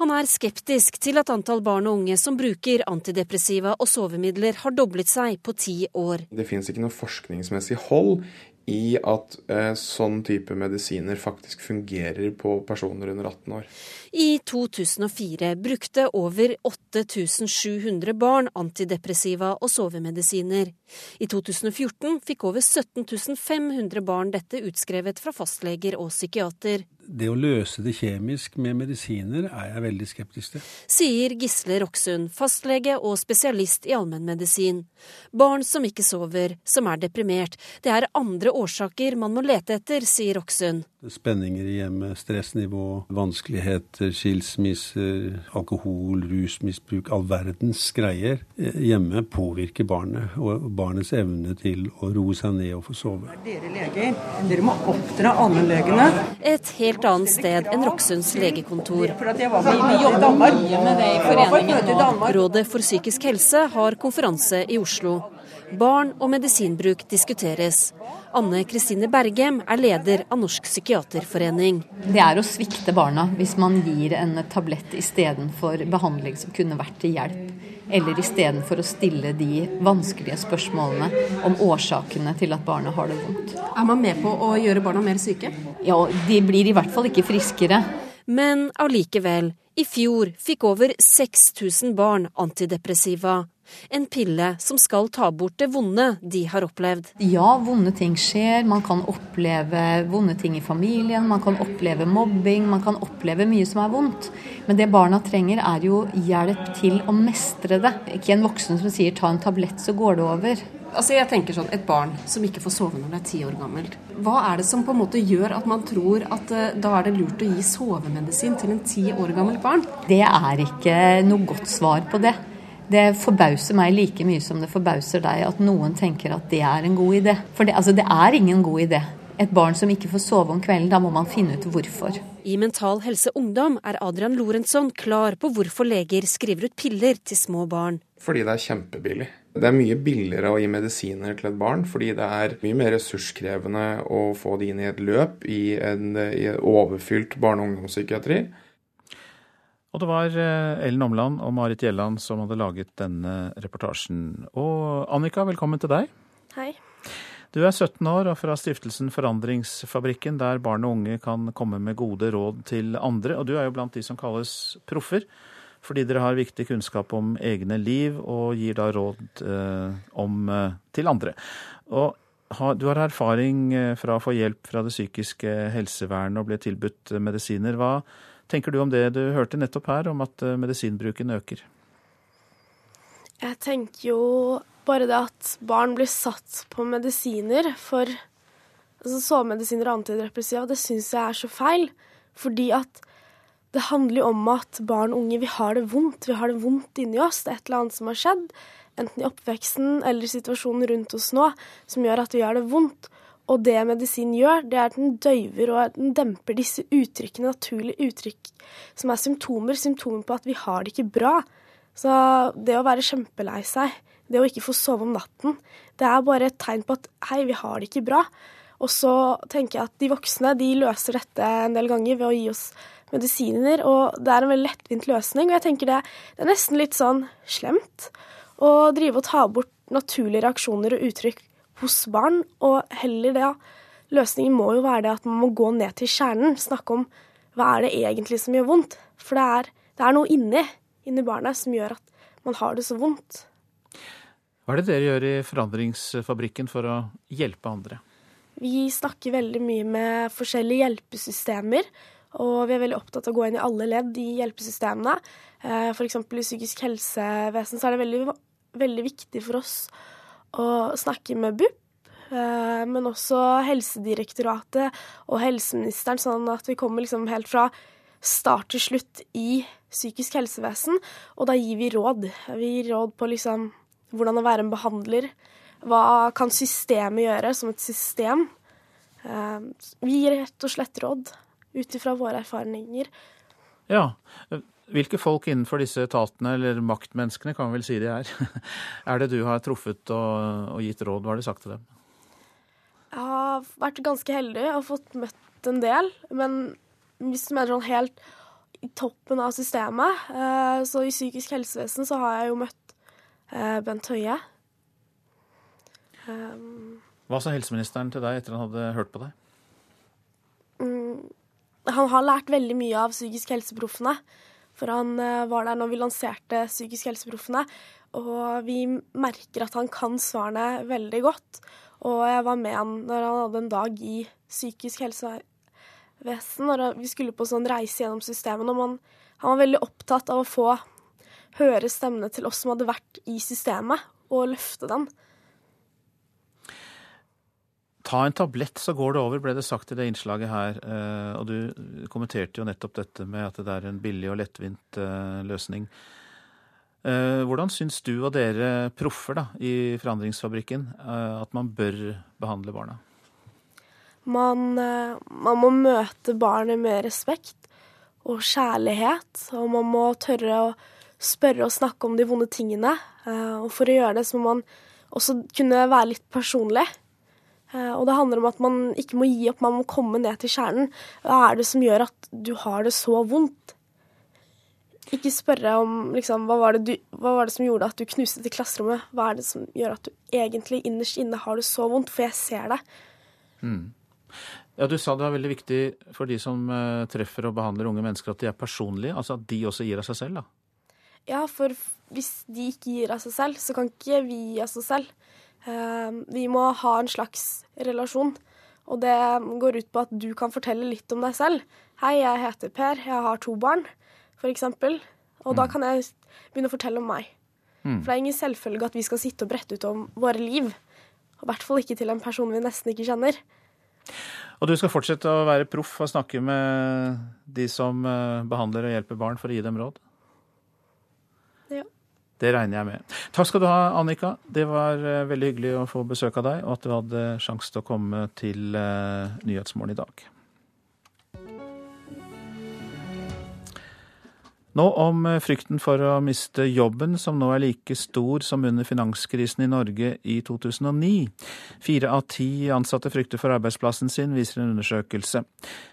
Han er skeptisk til at antall barn og unge som bruker antidepressiva og sovemidler har doblet seg på ti år. Det finnes ikke noe forskningsmessig hold i at eh, sånn type medisiner faktisk fungerer på personer under 18 år. I 2004 brukte over 8700 barn antidepressiva og sovemedisiner. I 2014 fikk over 17 500 barn dette utskrevet fra fastleger og psykiater. Det å løse det kjemisk med medisiner er jeg veldig skeptisk til. Sier Gisle Roksund, fastlege og spesialist i allmennmedisin. Barn som ikke sover, som er deprimert. Det er andre årsaker man må lete etter, sier Roksund. Spenninger i hjemmet, stressnivå, vanskeligheter, skilsmisser, alkohol, rusmisbruk, all verdens greier hjemme påvirker barnet og barnets evne til å roe seg ned og få sove. Dere leger, dere må oppdra allmennlegene. Et helt annet sted enn Roksunds legekontor. Vi jobber mye med det i foreningen nå. Rådet for psykisk helse har konferanse i Oslo. Barn og medisinbruk diskuteres. Anne Kristine Bergem er leder av Norsk psykiaterforening. Det er å svikte barna hvis man gir en tablett istedenfor behandling som kunne vært til hjelp. Eller istedenfor å stille de vanskelige spørsmålene om årsakene til at barna har det vondt. Er man med på å gjøre barna mer syke? Ja, de blir i hvert fall ikke friskere. Men allikevel, i fjor fikk over 6000 barn antidepressiva. En pille som skal ta bort det vonde de har opplevd. Ja, vonde ting skjer. Man kan oppleve vonde ting i familien, man kan oppleve mobbing, man kan oppleve mye som er vondt. Men det barna trenger er jo hjelp til å mestre det. Ikke en voksen som sier ta en tablett, så går det over. Altså jeg tenker sånn, Et barn som ikke får sove når det er ti år gammelt. Hva er det som på en måte gjør at man tror at uh, da er det lurt å gi sovemedisin til en ti år gammelt barn? Det er ikke noe godt svar på det. Det forbauser meg like mye som det forbauser deg at noen tenker at det er en god idé. For det, altså, det er ingen god idé. Et barn som ikke får sove om kvelden, da må man finne ut hvorfor. I Mental Helse Ungdom er Adrian Lorentzon klar på hvorfor leger skriver ut piller til små barn. Fordi det er kjempebillig. Det er mye billigere å gi medisiner til et barn, fordi det er mye mer ressurskrevende å få det inn i et løp i en, i overfylt barne- og ungdomspsykiatri. Og det var Ellen Omland og Marit Gjelland som hadde laget denne reportasjen. Og Annika, velkommen til deg. Hei. Du er 17 år og fra stiftelsen Forandringsfabrikken, der barn og unge kan komme med gode råd til andre. Og du er jo blant de som kalles proffer, fordi dere har viktig kunnskap om egne liv og gir da råd eh, om, eh, til andre. Og har, du har erfaring fra å få hjelp fra det psykiske helsevernet og ble tilbudt medisiner. Hva tenker du om det du hørte nettopp her, om at medisinbruken øker? Jeg tenker jo bare det at barn blir satt på medisiner for altså sovemedisiner og antidepressiva, det syns jeg er så feil. Fordi at det handler jo om at barn og unge, vi har det vondt. Vi har det vondt inni oss. Det er et eller annet som har skjedd, enten i oppveksten eller situasjonen rundt oss nå, som gjør at vi har det vondt. Og det medisin gjør, det er at den døyver og den demper disse uttrykkene, naturlige uttrykk som er symptomer. Symptomer på at vi har det ikke bra. Så det å være kjempelei seg, det å ikke få sove om natten, det er bare et tegn på at hei, vi har det ikke bra. Og så tenker jeg at de voksne de løser dette en del ganger ved å gi oss medisiner, og det er en veldig lettvint løsning. Og jeg tenker det, det er nesten litt sånn slemt å drive og ta bort naturlige reaksjoner og uttrykk hos barn, og heller det. Løsningen må jo være det at man må gå ned til kjernen, snakke om hva er det egentlig som gjør vondt. For det er, det er noe inni, inni barnet som gjør at man har det så vondt. Hva er det dere gjør i Forandringsfabrikken for å hjelpe andre? Vi snakker veldig mye med forskjellige hjelpesystemer. Og vi er veldig opptatt av å gå inn i alle ledd i hjelpesystemene. Eh, F.eks. i psykisk helsevesen så er det veldig, veldig viktig for oss å snakke med BUP, men også Helsedirektoratet og helseministeren, sånn at vi kommer liksom helt fra start til slutt i psykisk helsevesen. Og da gir vi råd. Vi gir råd på liksom hvordan å være en behandler. Hva kan systemet gjøre som et system? Eh, vi gir rett og slett råd ut ifra våre erfaringer. Ja. Hvilke folk innenfor disse etatene, eller maktmenneskene kan vi vel si de er, er det du har truffet og, og gitt råd? Hva har du sagt til dem? Jeg har vært ganske heldig og fått møtt en del. Men hvis du mener sånn helt i toppen av systemet, eh, så i psykisk helsevesen så har jeg jo møtt eh, Bent Høie. Um, Hva sa helseministeren til deg etter han hadde hørt på deg? Mm, han har lært veldig mye av Psykisk helseproffene. For han eh, var der når vi lanserte Psykisk helseproffene. Og vi merker at han kan svarene veldig godt. Og jeg var med han når han hadde en dag i psykisk helsevesen. Når vi skulle på sånn reise gjennom systemet. Og man, han var veldig opptatt av å få høre stemmene til oss som hadde vært i systemet, og løfte den. Ta en tablett, så går det over, ble det sagt i det innslaget her. Eh, og du kommenterte jo nettopp dette med at det er en billig og lettvint eh, løsning. Eh, hvordan syns du og dere proffer da, i Forandringsfabrikken at man bør behandle barna? Man, man må møte barnet med respekt og kjærlighet. Og man må tørre å spørre og snakke om de vonde tingene. Og for å gjøre det så må man også kunne være litt personlig. Eh, og det handler om at man ikke må gi opp, man må komme ned til kjernen. Hva er det som gjør at du har det så vondt? Ikke spørre om liksom, hva, var du, hva var det som gjorde at du knuste til klasserommet? Hva er det som gjør at du egentlig innerst inne har det så vondt? For jeg ser det. Mm. Ja, Du sa det var veldig viktig for de som uh, treffer og behandler unge mennesker, at de er personlige. Altså at de også gir av seg selv, da? Ja, for hvis de ikke gir av seg selv, så kan ikke vi gi av oss selv. Ehm, vi må ha en slags relasjon. Og det går ut på at du kan fortelle litt om deg selv. 'Hei, jeg heter Per, jeg har to barn', f.eks. Og mm. da kan jeg begynne å fortelle om meg. Mm. For det er ingen selvfølge at vi skal sitte og brette ut om våre liv. Og I hvert fall ikke til en person vi nesten ikke kjenner. Og du skal fortsette å være proff og snakke med de som eh, behandler og hjelper barn, for å gi dem råd? Ja. Det regner jeg med. Takk skal du ha, Annika. Det var eh, veldig hyggelig å få besøk av deg, og at du hadde sjanse til å komme til uh, Nyhetsmorgen i dag. Nå om eh, frykten for å miste jobben, som nå er like stor som under finanskrisen i Norge i 2009. Fire av ti ansatte frykter for arbeidsplassen sin, viser en undersøkelse.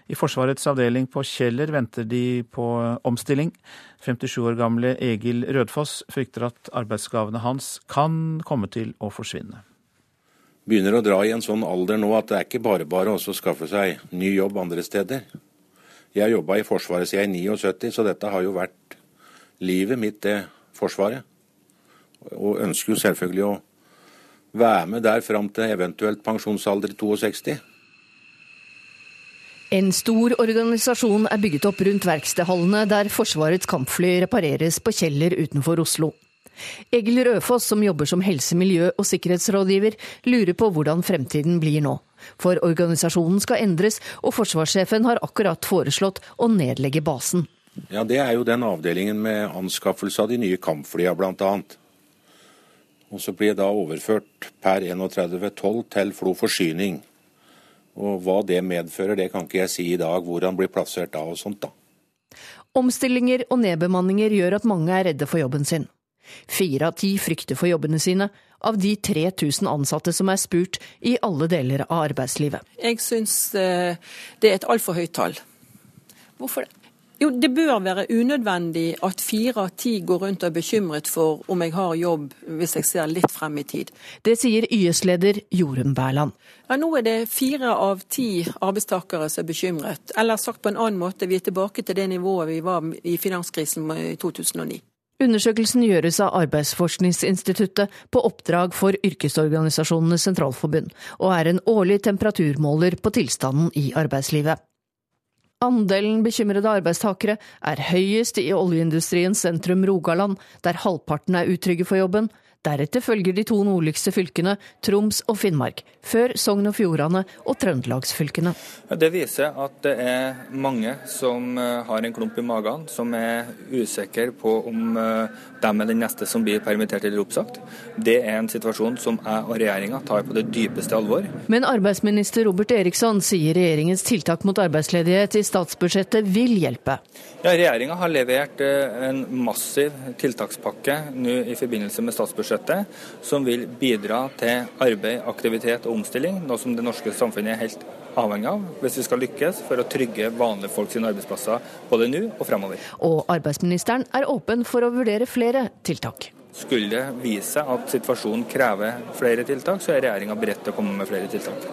I Forsvarets avdeling på Kjeller venter de på omstilling. 57 år gamle Egil Rødfoss frykter at arbeidsgavene hans kan komme til å forsvinne. Begynner å dra i en sånn alder nå at det er ikke bare bare å skaffe seg ny jobb andre steder. Jeg jobba i Forsvaret siden jeg er 79, så dette har jo vært livet mitt, det Forsvaret. Og ønsker jo selvfølgelig å være med der fram til eventuelt pensjonsalder i 62. En stor organisasjon er bygget opp rundt verkstedhallene der Forsvarets kampfly repareres på Kjeller utenfor Oslo. Egil Rødfoss, som jobber som helse-, miljø- og sikkerhetsrådgiver, lurer på hvordan fremtiden blir nå. For organisasjonen skal endres, og forsvarssjefen har akkurat foreslått å nedlegge basen. Ja, Det er jo den avdelingen med anskaffelse av de nye kampflya, bl.a. Og så blir det da overført per 31.12 til Flo Forsyning. Og hva det medfører, det kan ikke jeg si i dag, hvor han blir plassert da og sånt, da. Omstillinger og nedbemanninger gjør at mange er redde for jobben sin. Fire av ti frykter for jobbene sine, av de 3000 ansatte som er spurt i alle deler av arbeidslivet. Jeg syns eh, det er et altfor høyt tall. Hvorfor det? Jo, Det bør være unødvendig at fire av ti går rundt og er bekymret for om jeg har jobb, hvis jeg ser litt frem i tid. Det sier YS-leder Jorunn Bærland. Ja, Nå er det fire av ti arbeidstakere som er bekymret. Eller sagt på en annen måte, vi er tilbake til det nivået vi var i finanskrisen i 2009. Undersøkelsen gjøres av Arbeidsforskningsinstituttet på oppdrag for Yrkesorganisasjonenes sentralforbund, og er en årlig temperaturmåler på tilstanden i arbeidslivet. Andelen bekymrede arbeidstakere er høyest i oljeindustriens sentrum Rogaland, der halvparten er utrygge for jobben. Deretter følger de to nordligste fylkene, Troms og Finnmark, før Sogn og Fjordane og trøndelagsfylkene. Det viser at det er mange som eh, har en klump i magen, som er usikre på om dem er den neste som blir permittert eller oppsagt. Det er en situasjon som jeg og regjeringa tar på det dypeste alvor. Men arbeidsminister Robert Eriksson sier regjeringens tiltak mot arbeidsledighet i statsbudsjettet vil hjelpe. Ja, Regjeringa har levert eh, en massiv tiltakspakke nå i forbindelse med statsbudsjettet, som vil bidra til arbeid, aktivitet og omstilling, noe som det norske samfunnet er helt avhengig av hvis vi skal lykkes for å trygge vanlige folk sine arbeidsplasser både nå og fremover. Og arbeidsministeren er åpen for å vurdere flere tiltak. Skulle det vise at situasjonen krever flere tiltak, så er regjeringa beredt til å komme med flere tiltak.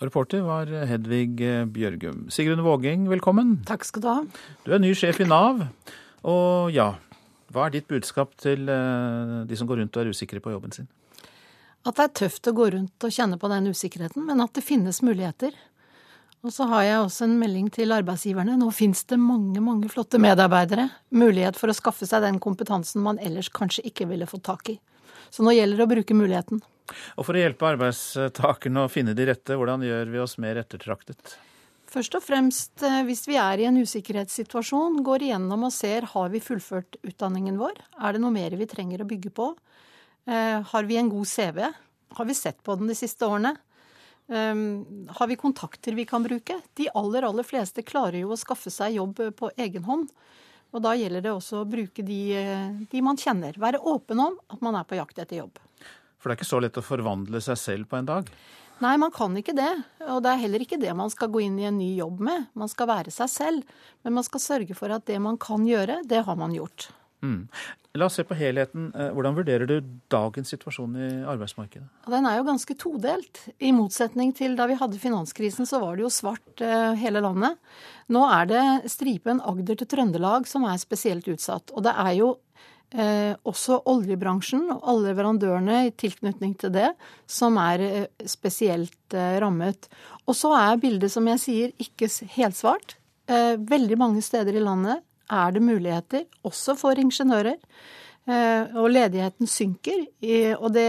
Reporter var Hedvig Bjørgum. Sigrun Vågeng, velkommen. Takk skal du ha. Du er ny sjef i Nav. Og ja, hva er ditt budskap til eh, de som går rundt og er usikre på jobben sin? At det er tøft å gå rundt og kjenne på den usikkerheten, men at det finnes muligheter. Og så har jeg også en melding til arbeidsgiverne. Nå finnes det mange, mange flotte medarbeidere. Mulighet for å skaffe seg den kompetansen man ellers kanskje ikke ville fått tak i. Så nå gjelder det å bruke muligheten. Og for å hjelpe arbeidstakerne å finne de rette, hvordan gjør vi oss mer ettertraktet? Først og fremst, eh, hvis vi er i en usikkerhetssituasjon, går igjennom og ser har vi fullført utdanningen vår. Er det noe mer vi trenger å bygge på? Eh, har vi en god CV? Har vi sett på den de siste årene? Um, har vi kontakter vi kan bruke? De aller, aller fleste klarer jo å skaffe seg jobb på egen hånd. Og da gjelder det også å bruke de, de man kjenner. Være åpen om at man er på jakt etter jobb. For det er ikke så lett å forvandle seg selv på en dag? Nei, man kan ikke det. Og det er heller ikke det man skal gå inn i en ny jobb med. Man skal være seg selv. Men man skal sørge for at det man kan gjøre, det har man gjort. Mm. La oss se på helheten. Eh, hvordan vurderer du dagens situasjon i arbeidsmarkedet? Den er jo ganske todelt. I motsetning til da vi hadde finanskrisen, så var det jo svart eh, hele landet. Nå er det stripen Agder til Trøndelag som er spesielt utsatt. Og det er jo eh, også oljebransjen og alle leverandørene i tilknytning til det som er eh, spesielt eh, rammet. Og så er bildet, som jeg sier, ikke helt svart. Eh, veldig mange steder i landet er det muligheter, også for ingeniører. Eh, og ledigheten synker. Og det,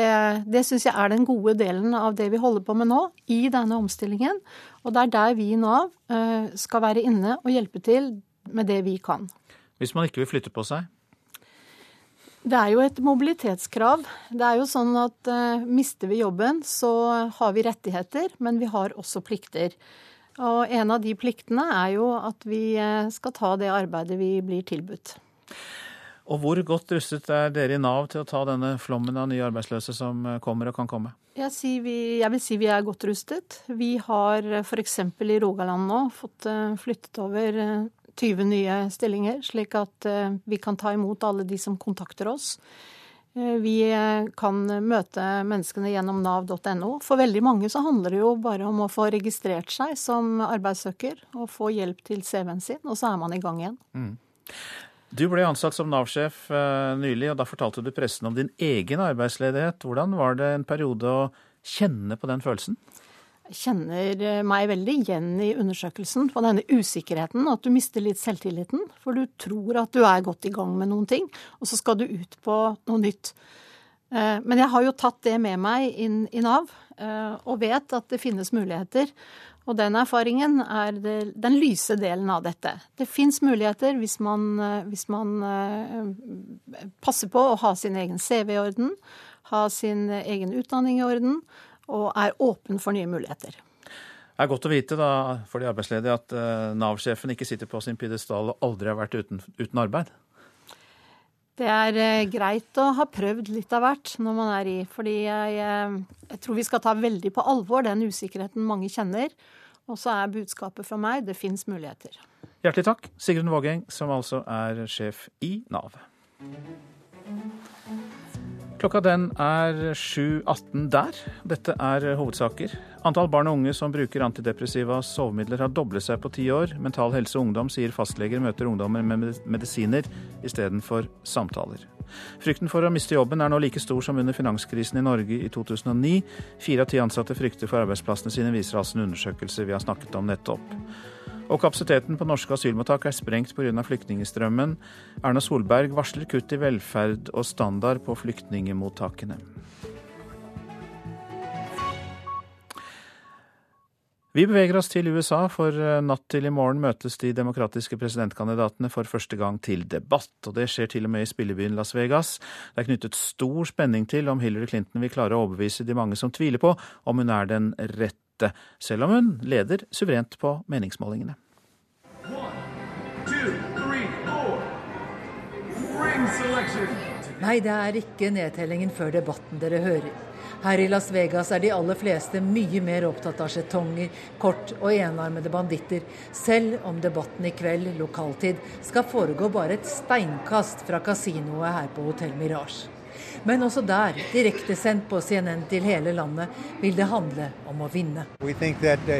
det syns jeg er den gode delen av det vi holder på med nå, i denne omstillingen. Og det er der vi i Nav skal være inne og hjelpe til med det vi kan. Hvis man ikke vil flytte på seg? Det er jo et mobilitetskrav. Det er jo sånn at uh, mister vi jobben, så har vi rettigheter, men vi har også plikter. Og en av de pliktene er jo at vi eh, skal ta det arbeidet vi blir tilbudt. Og hvor godt rustet er dere i Nav til å ta denne flommen av nye arbeidsløse som eh, kommer og kan komme? Jeg, vi, jeg vil si vi er godt rustet. Vi har f.eks. i Rogaland nå fått eh, flyttet over 20 nye stillinger, slik at vi kan ta imot alle de som kontakter oss. Eh, vi eh, kan møte menneskene gjennom nav.no. For veldig mange så handler det jo bare om å få registrert seg som arbeidssøker og få hjelp til CV-en sin, og så er man i gang igjen. Mm. Du ble ansatt som Nav-sjef eh, nylig, og da fortalte du pressen om din egen arbeidsledighet. Hvordan var det en periode å kjenne på den følelsen? Kjenner eh, meg veldig igjen i undersøkelsen på denne usikkerheten. At du mister litt selvtilliten. For du tror at du er godt i gang med noen ting, og så skal du ut på noe nytt. Eh, men jeg har jo tatt det med meg inn i Nav, eh, og vet at det finnes muligheter. Og den erfaringen er det, den lyse delen av dette. Det fins muligheter hvis man, hvis man, passer på å ha sin egen CV i orden, ha sin egen utdanning i orden, og er åpen for nye muligheter. Det er godt å vite da, for de arbeidsledige at uh, Nav-sjefen ikke sitter på sin pidestall og aldri har vært uten, uten arbeid. Det er uh, greit å ha prøvd litt av hvert når man er i. Fordi jeg, uh, jeg tror vi skal ta veldig på alvor den usikkerheten mange kjenner. Og så er budskapet fra meg det fins muligheter. Hjertelig takk, Sigrun Vågeng, som altså er sjef i Nav. Klokka den er 7.18 der. Dette er hovedsaker. Antall barn og unge som bruker antidepressiva sovemidler har doblet seg på ti år. Mental Helse og Ungdom sier fastleger møter ungdommer med medisiner istedenfor samtaler. Frykten for å miste jobben er nå like stor som under finanskrisen i Norge i 2009. Fire av ti ansatte frykter for arbeidsplassene sine, viser altså en undersøkelse vi har snakket om nettopp. Og kapasiteten på norske asylmottak er sprengt pga. flyktningstrømmen. Erna Solberg varsler kutt i velferd og standard på flyktningemottakene. Vi beveger oss til USA, for eh, natt til i morgen møtes de demokratiske presidentkandidatene for første gang til debatt. Og det skjer til og med i spillebyen Las Vegas. Det er knyttet stor spenning til om Hillary Clinton vil klare å overbevise de mange som tviler på om hun er den rette dette, selv om hun leder suverent på meningsmålingene. Nei, det er ikke nedtellingen før debatten dere hører. Her i Las Vegas er de aller fleste mye mer opptatt av skjetonger, kort og enarmede banditter, selv om debatten i kveld, lokaltid, skal foregå bare et steinkast fra kasinoet her på Hotell Mirage. Men også der, direktesendt på CNN til hele landet, vil det handle om å vinne. Uh,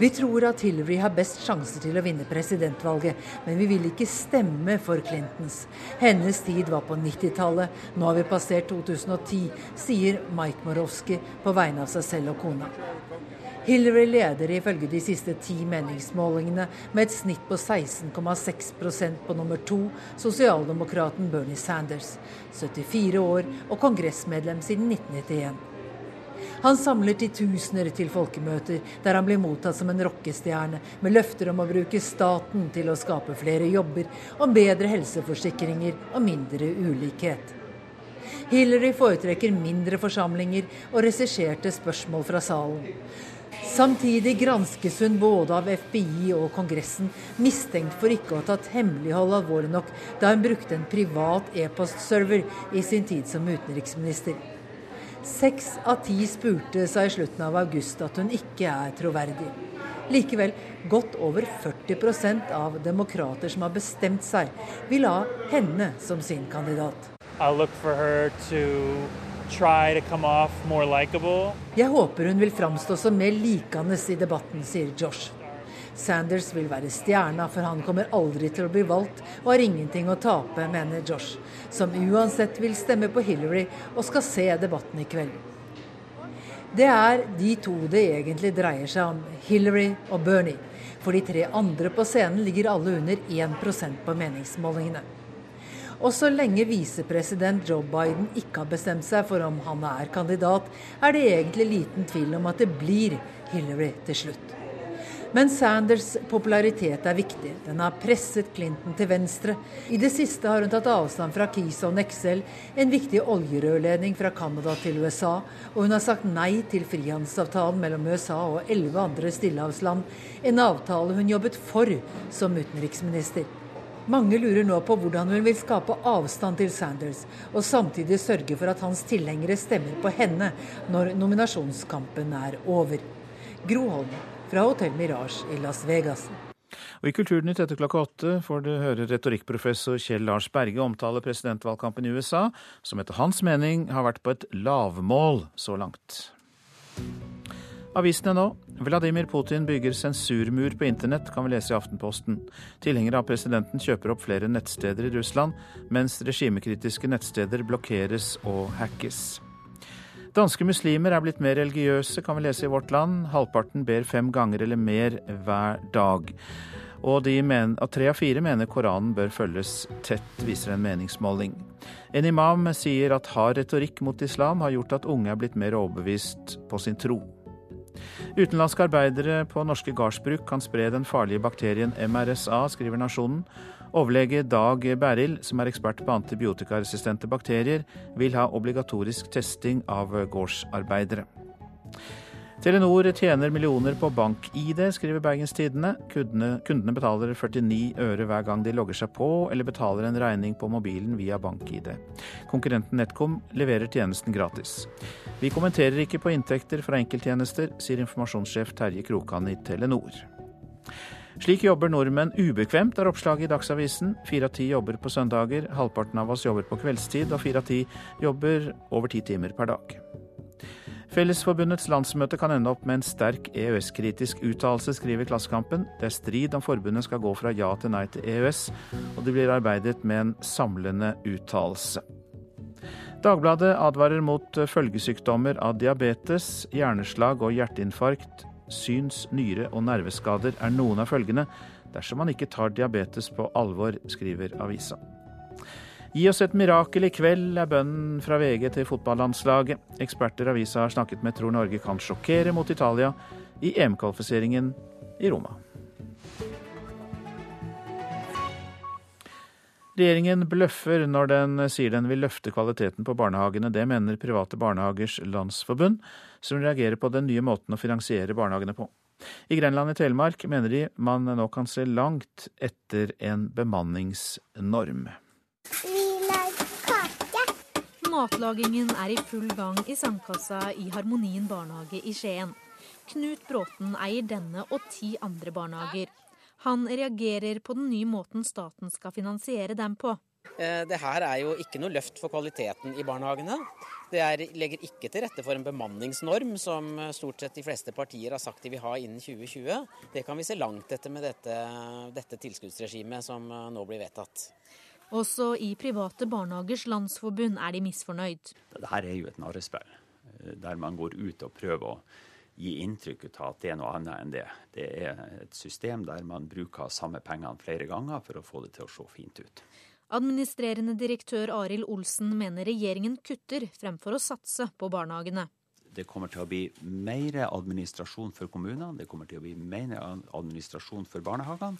vi tror at Hillary har best sjanse til å vinne presidentvalget, men vi vil ikke stemme for Clintons. Hennes tid var på 90-tallet, nå har vi passert 2010, sier Mike Morowski på vegne av seg selv og kona. Hillary leder ifølge de siste ti meningsmålingene med et snitt på 16,6% på nummer to, sosialdemokraten Bernie Sanders, 74 år og kongressmedlem siden 1991. Han samler titusener til folkemøter, der han blir mottatt som en rockestjerne, med løfter om å bruke staten til å skape flere jobber, om bedre helseforsikringer og mindre ulikhet. Hillary foretrekker mindre forsamlinger og regisserte spørsmål fra salen. Samtidig granskes hun både av FBI og Kongressen, mistenkt for ikke å ha tatt hemmelighold alvorlig nok da hun brukte en privat e-postserver i sin tid som utenriksminister. Seks av ti spurte seg i slutten av august at hun ikke er troverdig. Likevel, godt over 40% av demokrater som har bestemt seg, vil ha henne som sin kandidat. I look for her jeg håper hun vil framstå som mer likende i debatten, sier Josh. Sanders vil være stjerna, for han kommer aldri til å bli valgt og har ingenting å tape, mener Josh, som uansett vil stemme på Hillary og skal se debatten i kveld. Det er de to det egentlig dreier seg om, Hillary og Bernie. For de tre andre på scenen ligger alle under 1% på meningsmålingene. Og så lenge visepresident Joe Biden ikke har bestemt seg for om han er kandidat, er det egentlig liten tvil om at det blir Hillary til slutt. Men Sanders popularitet er viktig. Den har presset Clinton til venstre. I det siste har hun tatt avstand fra Keystone XL, en viktig oljerørledning fra Canada til USA, og hun har sagt nei til frihandelsavtalen mellom USA og elleve andre stillehavsland, en avtale hun jobbet for som utenriksminister. Mange lurer nå på hvordan hun vil skape avstand til Sanders, og samtidig sørge for at hans tilhengere stemmer på henne når nominasjonskampen er over. Gro Holm fra Hotell Mirage i Las Vegas. Og I Kulturnytt etter klokka åtte får du høre retorikkprofessor Kjell Lars Berge omtale presidentvalgkampen i USA, som etter hans mening har vært på et lavmål så langt. Avisene nå. Vladimir Putin bygger sensurmur på internett, kan vi lese i Aftenposten. Tilhengere av presidenten kjøper opp flere nettsteder i Russland, mens regimekritiske nettsteder blokkeres og hackes. Danske muslimer er blitt mer religiøse, kan vi lese i Vårt Land. Halvparten ber fem ganger eller mer hver dag. Og, tre av fire mener Koranen bør følges tett, viser en meningsmåling. En imam sier at hard retorikk mot islam har gjort at unge er blitt mer overbevist på sin tro. Utenlandske arbeidere på norske gardsbruk kan spre den farlige bakterien MRSA, skriver Nasjonen. Overlege Dag Berild, som er ekspert på antibiotikaresistente bakterier, vil ha obligatorisk testing av gårdsarbeidere. Telenor tjener millioner på bank-ID, skriver Bergens Tidende. Kundene, kundene, betaler 49 øre hver gang de logger seg på eller betaler en regning på mobilen via bank-ID. Konkurrenten NetCom leverer tjenesten gratis. Vi kommenterer ikke på inntekter fra enkelttjenester, sier informasjonssjef Terje Krokan i Telenor. Slik jobber nordmenn ubekvemt, er oppslaget i Dagsavisen. Fire av ti jobber på søndager, halvparten av oss jobber på kveldstid, og fire av ti jobber over ti timer per dag. Fellesforbundets landsmøte kan ende opp med en sterk EØS-kritisk uttalelse, skriver Klassekampen. Det er strid om forbundet skal gå fra ja til nei til EØS, og det blir arbeidet med en samlende uttalelse. Dagbladet advarer mot følgesykdommer av diabetes, hjerneslag og hjerteinfarkt. Syns-, nyre- og nerveskader er noen av følgene dersom man ikke tar diabetes på alvor, skriver avisa. Gi oss et mirakel i kveld, er bønnen fra VG til fotballandslaget. Eksperter avisa har snakket med tror Norge kan sjokkere mot Italia i EM-kvalifiseringen i Roma. Regjeringen bløffer når den sier den vil løfte kvaliteten på barnehagene. Det mener Private barnehagers landsforbund, som reagerer på den nye måten å finansiere barnehagene på. I Grenland i Telemark mener de man nå kan se langt etter en bemanningsnorm. Matlagingen er i full gang i sandkassa i Harmonien barnehage i Skien. Knut Bråten eier denne og ti andre barnehager. Han reagerer på den nye måten staten skal finansiere dem på. Eh, det her er jo ikke noe løft for kvaliteten i barnehagene. Det er, legger ikke til rette for en bemanningsnorm, som stort sett de fleste partier har sagt de vil ha innen 2020. Det kan vi se langt etter med dette, dette tilskuddsregimet som nå blir vedtatt. Også i Private barnehagers landsforbund er de misfornøyd. Dette er jo et narrespill, eh, der man går ut og prøver å gi inntrykk av at det er noe annet enn det. Det er et system der man bruker samme pengene flere ganger for å få det til å se fint ut. Administrerende direktør Arild Olsen mener regjeringen kutter fremfor å satse på barnehagene. Det kommer til å bli mer administrasjon for kommunene, det kommer til å bli mer administrasjon for barnehagene.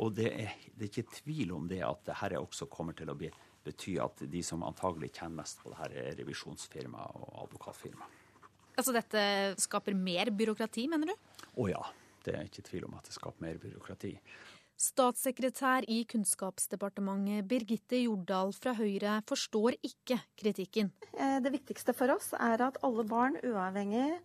Og det er, det er ikke tvil om det at dette også kommer til å bli, bety at de som antagelig tjener mest på det her, er revisjonsfirma og advokatfirma. Altså dette skaper mer byråkrati, mener du? Å ja. Det er ikke tvil om at det skaper mer byråkrati. Statssekretær i Kunnskapsdepartementet Birgitte Jordal fra Høyre forstår ikke kritikken. Eh, det viktigste for oss er at alle barn, uavhengig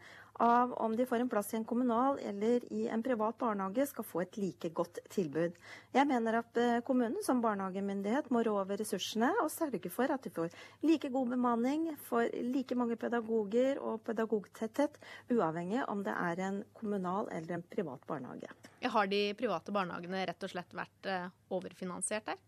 av om de får en plass i en kommunal eller i en privat barnehage, skal få et like godt tilbud. Jeg mener at eh, kommunen som barnehagemyndighet må rå over ressursene og sørge for at de får like god bemanning, får like mange pedagoger og pedagogtetthet, uavhengig om det er en kommunal eller en privat barnehage. Har de private barnehagene rett og slett vært eh, overfinansiert der?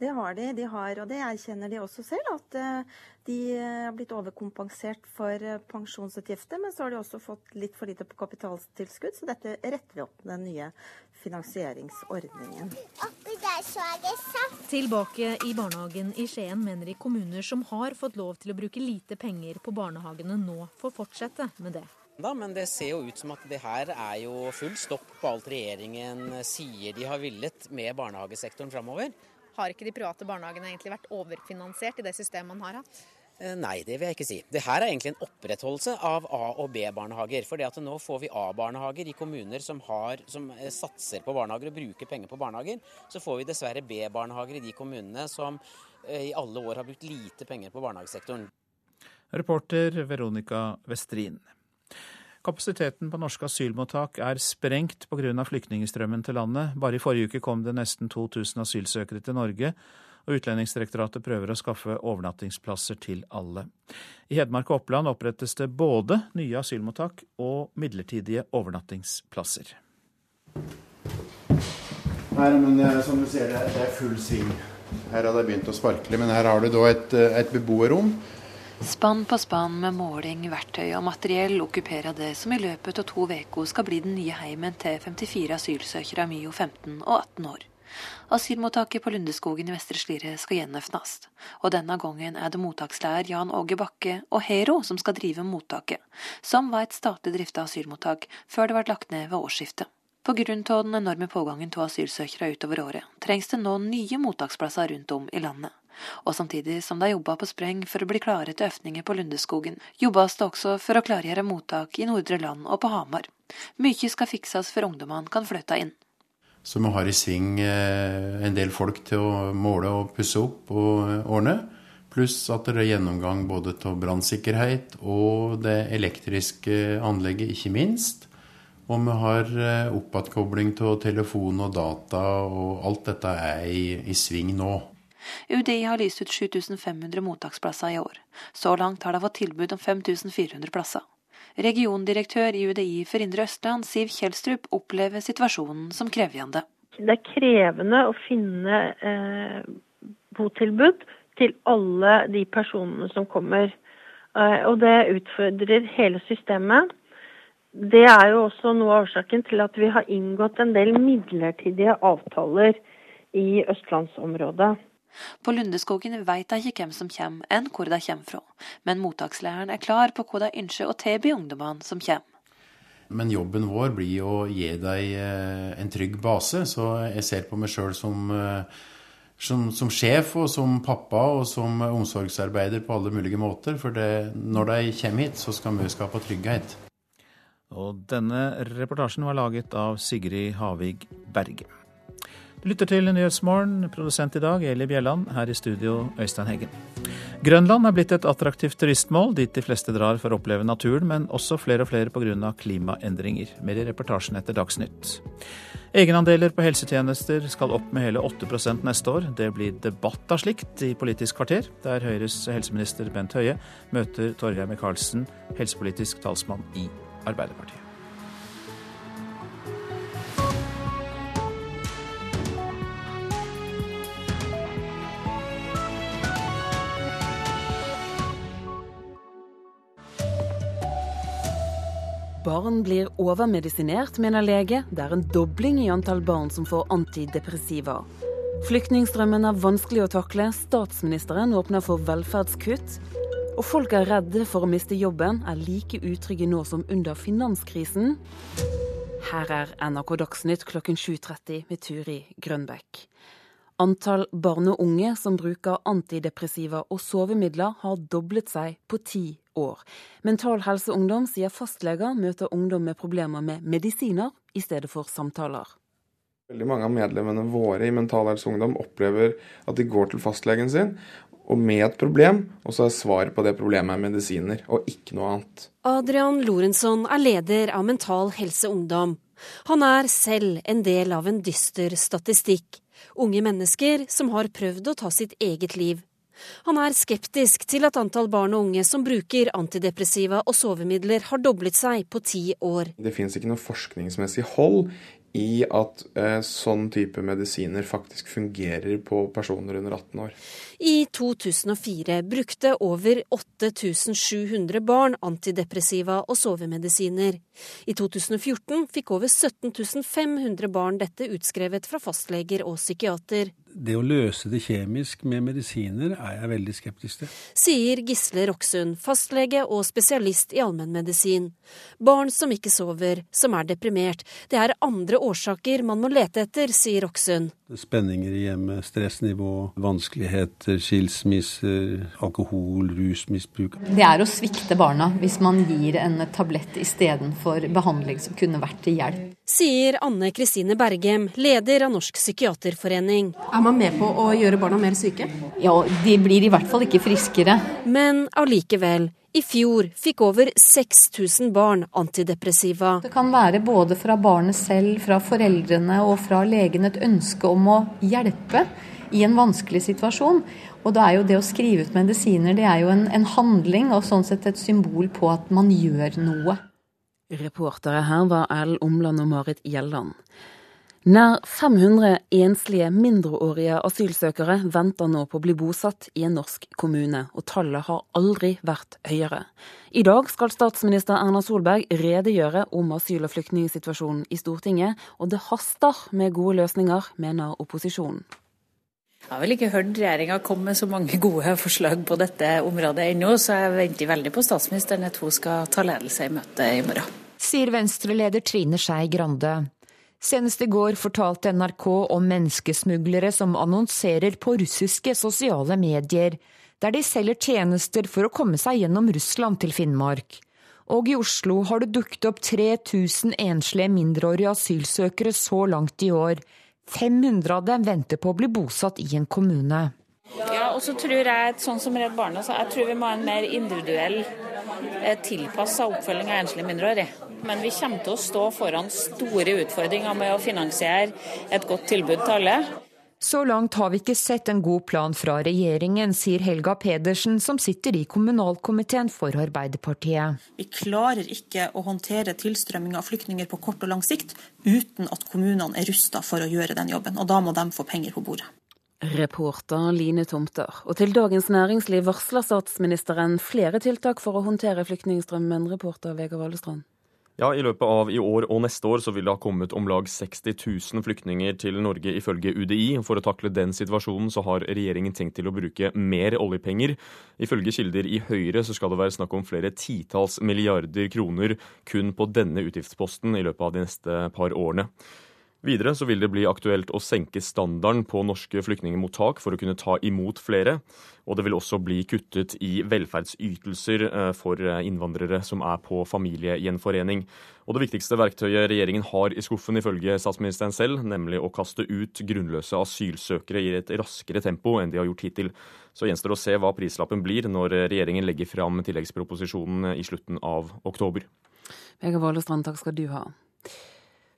Det har de. De har, og det erkjenner de også selv, at eh, de har blitt overkompensert for eh, pensjonsutgifter. Men så har de også fått litt for lite på kapitaltilskudd, så dette retter vi opp med den nye finansieringsordningen. Tilbake i barnehagen i Skien mener de kommuner som har fått lov til å bruke lite penger på barnehagene, nå får fortsette med det. Da, men det ser jo ut som at det her er jo full stopp på alt regjeringen sier de har villet med barnehagesektoren framover. Har ikke de private barnehagene egentlig vært overfinansiert i det systemet man har hatt? Eh, nei, det vil jeg ikke si. Det her er egentlig en opprettholdelse av A- og B-barnehager. For det at nå får vi A-barnehager i kommuner som, har, som, eh, satser på barnehager og bruker penger på barnehager. Så får vi dessverre B-barnehager i de kommunene som eh, i alle år har brukt lite penger på barnehagesektoren. Reporter Veronica Westrin. Kapasiteten på norske asylmottak er sprengt pga. flyktningstrømmen til landet. Bare i forrige uke kom det nesten 2000 asylsøkere til Norge, og Utlendingsdirektoratet prøver å skaffe overnattingsplasser til alle. I Hedmark og Oppland opprettes det både nye asylmottak og midlertidige overnattingsplasser. Her, men eh, som du ser, det er full sving. Her har det begynt å sparkle, men her har du da et, eh, et beboerrom Spann på spann med måling, verktøy og materiell okkuperer det som i løpet av to uker skal bli den nye heimen til 54 asylsøkere mellom 15 og 18 år. Asylmottaket på Lundeskogen i Vestre Slidre skal gjenåpnes, og denne gangen er det mottakslærer Jan Åge Bakke og Hero som skal drive mottaket, som var et statlig drifta asylmottak før det ble lagt ned ved årsskiftet. Pga. den enorme pågangen av asylsøkere utover året, trengs det nå nye mottaksplasser rundt om i landet. Og samtidig som de jobba på spreng for å bli klare til øvninger på Lundeskogen, jobbes det også for å klargjøre mottak i Nordre Land og på Hamar. Mye skal fikses før ungdommene kan flytte inn. Så vi har i sving eh, en del folk til å måle og pusse opp og ordne. Pluss at det er gjennomgang både av brannsikkerhet og det elektriske anlegget, ikke minst. Og vi har eh, oppatkobling av telefon og data, og alt dette er i, i sving nå. UDI har lyst ut 7500 mottaksplasser i år. Så langt har de fått tilbud om 5400 plasser. Regiondirektør i UDI for Indre Østland, Siv Kjelstrup, opplever situasjonen som krevende. Det er krevende å finne eh, botilbud til alle de personene som kommer. Eh, og det utfordrer hele systemet. Det er jo også noe av årsaken til at vi har inngått en del midlertidige avtaler i østlandsområdet. På Lundeskogen vet dei ikke hvem som kommer, enn hvor de kommer fra, men mottakslæreren er klar på hva dei ønsker å tilby ungdommene som kommer. Men jobben vår blir å gi deg eh, en trygg base, så jeg ser på meg sjøl som uh, som, som, sjef og som pappa og som omsorgsarbeider på alle mulige måter. For det, når de kommer hit, så skal vi skape trygghet. Og denne reportasjen var laget av Sigrid Havig Berge. Du lytter til Nyhetsmorgen, produsent i dag Eli Bjelland, her i studio Øystein Heggen. Grønland er blitt et attraktivt turistmål, dit de fleste drar for å oppleve naturen, men også flere og flere pga. klimaendringer. Mer i reportasjen etter Dagsnytt. Egenandeler på helsetjenester skal opp med hele 8 neste år. Det blir debatt av slikt i Politisk kvarter, der Høyres helseminister Bent Høie møter Torgeir Micaelsen, helsepolitisk talsmann i Arbeiderpartiet. Barn blir overmedisinert, mener lege. Det er en dobling i antall barn som får antidepressiva. Flyktningstrømmen er vanskelig å takle. Statsministeren åpner for velferdskutt. Og folk er redde for å miste jobben, er like utrygge nå som under finanskrisen. Her er NRK Dagsnytt klokken 7.30 med Turi Grønbekk. Antall barn og unge som bruker antidepressiva og sovemidler, har doblet seg på ti år. Mental Helse Ungdom sier fastleger møter ungdom med problemer med medisiner i stedet for samtaler. Veldig mange av medlemmene våre i Mental Helse Ungdom opplever at de går til fastlegen sin og med et problem, og så er svaret på det problemet medisiner, og ikke noe annet. Adrian Lorentzon er leder av Mental Helse Ungdom. Han er selv en del av en dyster statistikk. Unge mennesker som har prøvd å ta sitt eget liv. Han er skeptisk til at antall barn og unge som bruker antidepressiva og sovemidler har doblet seg på ti år. Det finnes ikke noe forskningsmessig hold i at eh, sånn type medisiner faktisk fungerer på personer under 18 år. I 2004 brukte over 8700 barn antidepressiva og sovemedisiner. I 2014 fikk over 17 500 barn dette utskrevet fra fastleger og psykiater det å løse det kjemisk med medisiner er jeg veldig skeptisk til. Sier Gisle Roksund, fastlege og spesialist i allmennmedisin. Barn som ikke sover, som er deprimert. Det er andre årsaker man må lete etter, sier Roksund. Spenninger i hjemmet, stressnivå, vanskeligheter, skilsmisser, alkohol, rusmisbruk. Det er å svikte barna hvis man gir en tablett istedenfor behandling som kunne vært til hjelp. Sier Anne Kristine Bergem, leder av Norsk psykiaterforening. Er man med på å gjøre barna mer syke? Ja, de blir i hvert fall ikke friskere. Men allikevel. I fjor fikk over 6000 barn antidepressiva. Det kan være både fra barnet selv, fra foreldrene og fra legen et ønske om å hjelpe i en vanskelig situasjon. Og da er jo det å skrive ut medisiner det er jo en, en handling og sånn sett et symbol på at man gjør noe. Reportere her var Erlend Omland og Marit Gjelland. Nær 500 enslige mindreårige asylsøkere venter nå på å bli bosatt i en norsk kommune, og tallet har aldri vært høyere. I dag skal statsminister Erna Solberg redegjøre om asyl- og flyktningsituasjonen i Stortinget, og det haster med gode løsninger, mener opposisjonen. Jeg har vel ikke hørt regjeringa komme med så mange gode forslag på dette området ennå, så jeg venter veldig på statsministeren at hun skal ta ledelse i møtet i morgen. Sier Venstre-leder Trine Skei Grande. Senest i går fortalte NRK om menneskesmuglere som annonserer på russiske sosiale medier, der de selger tjenester for å komme seg gjennom Russland til Finnmark. Og i Oslo har det dukket opp 3000 enslige mindreårige asylsøkere så langt i år. 500 av dem venter på å bli bosatt i en kommune. Ja, og så tror jeg, sånn som Redd Barna sa, jeg tror vi må ha en mer individuell, eh, tilpassa oppfølging av enslige mindreårige. Men vi kommer til å stå foran store utfordringer med å finansiere et godt tilbud til alle. Så langt har vi ikke sett en god plan fra regjeringen, sier Helga Pedersen, som sitter i kommunalkomiteen for Arbeiderpartiet. Vi klarer ikke å håndtere tilstrømming av flyktninger på kort og lang sikt uten at kommunene er rusta for å gjøre den jobben, og da må de få penger på bordet. Reporter Line Tomter. Og til Dagens Næringsliv varsler statsministeren flere tiltak for å håndtere flyktningstrømmen, reporter Vegard Valestrand. Ja, I løpet av i år og neste år så vil det ha kommet om lag 60 000 flyktninger til Norge, ifølge UDI. For å takle den situasjonen så har regjeringen tenkt til å bruke mer oljepenger. Ifølge kilder i Høyre så skal det være snakk om flere titalls milliarder kroner kun på denne utgiftsposten i løpet av de neste par årene. Videre så vil det bli aktuelt å senke standarden på norske flyktningmottak for å kunne ta imot flere. Og det vil også bli kuttet i velferdsytelser eh, for eh, innvandrere som er på familiegjenforening. Og det viktigste verktøyet regjeringen har i skuffen, ifølge statsministeren selv, nemlig å kaste ut grunnløse asylsøkere i et raskere tempo enn de har gjort hittil. Så gjenstår det å se hva prislappen blir når regjeringen legger fram tilleggsproposisjonen i slutten av oktober. Vegard Valestrand, takk skal du ha.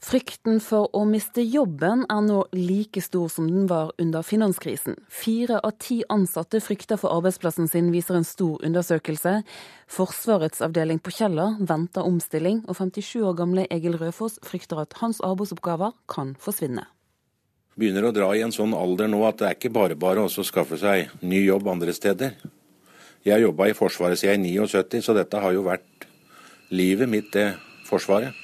Frykten for å miste jobben er nå like stor som den var under finanskrisen. Fire av ti ansatte frykter for arbeidsplassen sin, viser en stor undersøkelse. Forsvarets avdeling på Kjeller venter omstilling, og 57 år gamle Egil Rødfoss frykter at hans arbeidsoppgaver kan forsvinne. Begynner å dra i en sånn alder nå at det er ikke bare bare å skaffe seg ny jobb andre steder. Jeg har jobba i Forsvaret siden jeg er 79, så dette har jo vært livet mitt, det Forsvaret.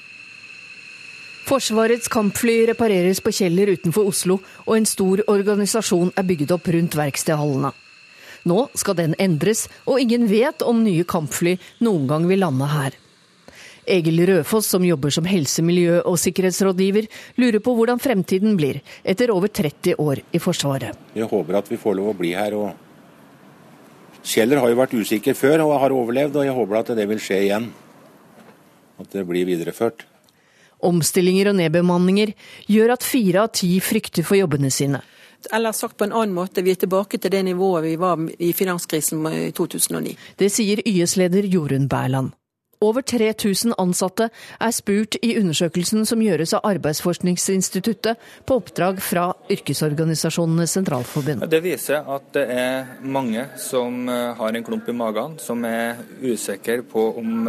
Forsvarets kampfly repareres på Kjeller utenfor Oslo, og en stor organisasjon er bygget opp rundt verkstedhallene. Nå skal den endres, og ingen vet om nye kampfly noen gang vil lande her. Egil Rødfoss, som jobber som helse-, miljø- og sikkerhetsrådgiver, lurer på hvordan fremtiden blir etter over 30 år i Forsvaret. Jeg håper at vi får lov å bli her. og Kjeller har jo vært usikker før og har overlevd, og jeg håper at det vil skje igjen. At det blir videreført. Omstillinger og nedbemanninger gjør at fire av ti frykter for jobbene sine. Eller sagt på en annen måte, vi er tilbake til det nivået vi var i finanskrisen i 2009. Det sier YS-leder Jorunn Bærland. Over 3000 ansatte er spurt i undersøkelsen som gjøres av Arbeidsforskningsinstituttet på oppdrag fra Yrkesorganisasjonenes sentralforbund. Det viser at det er mange som eh, har en klump i magen, som er usikre på om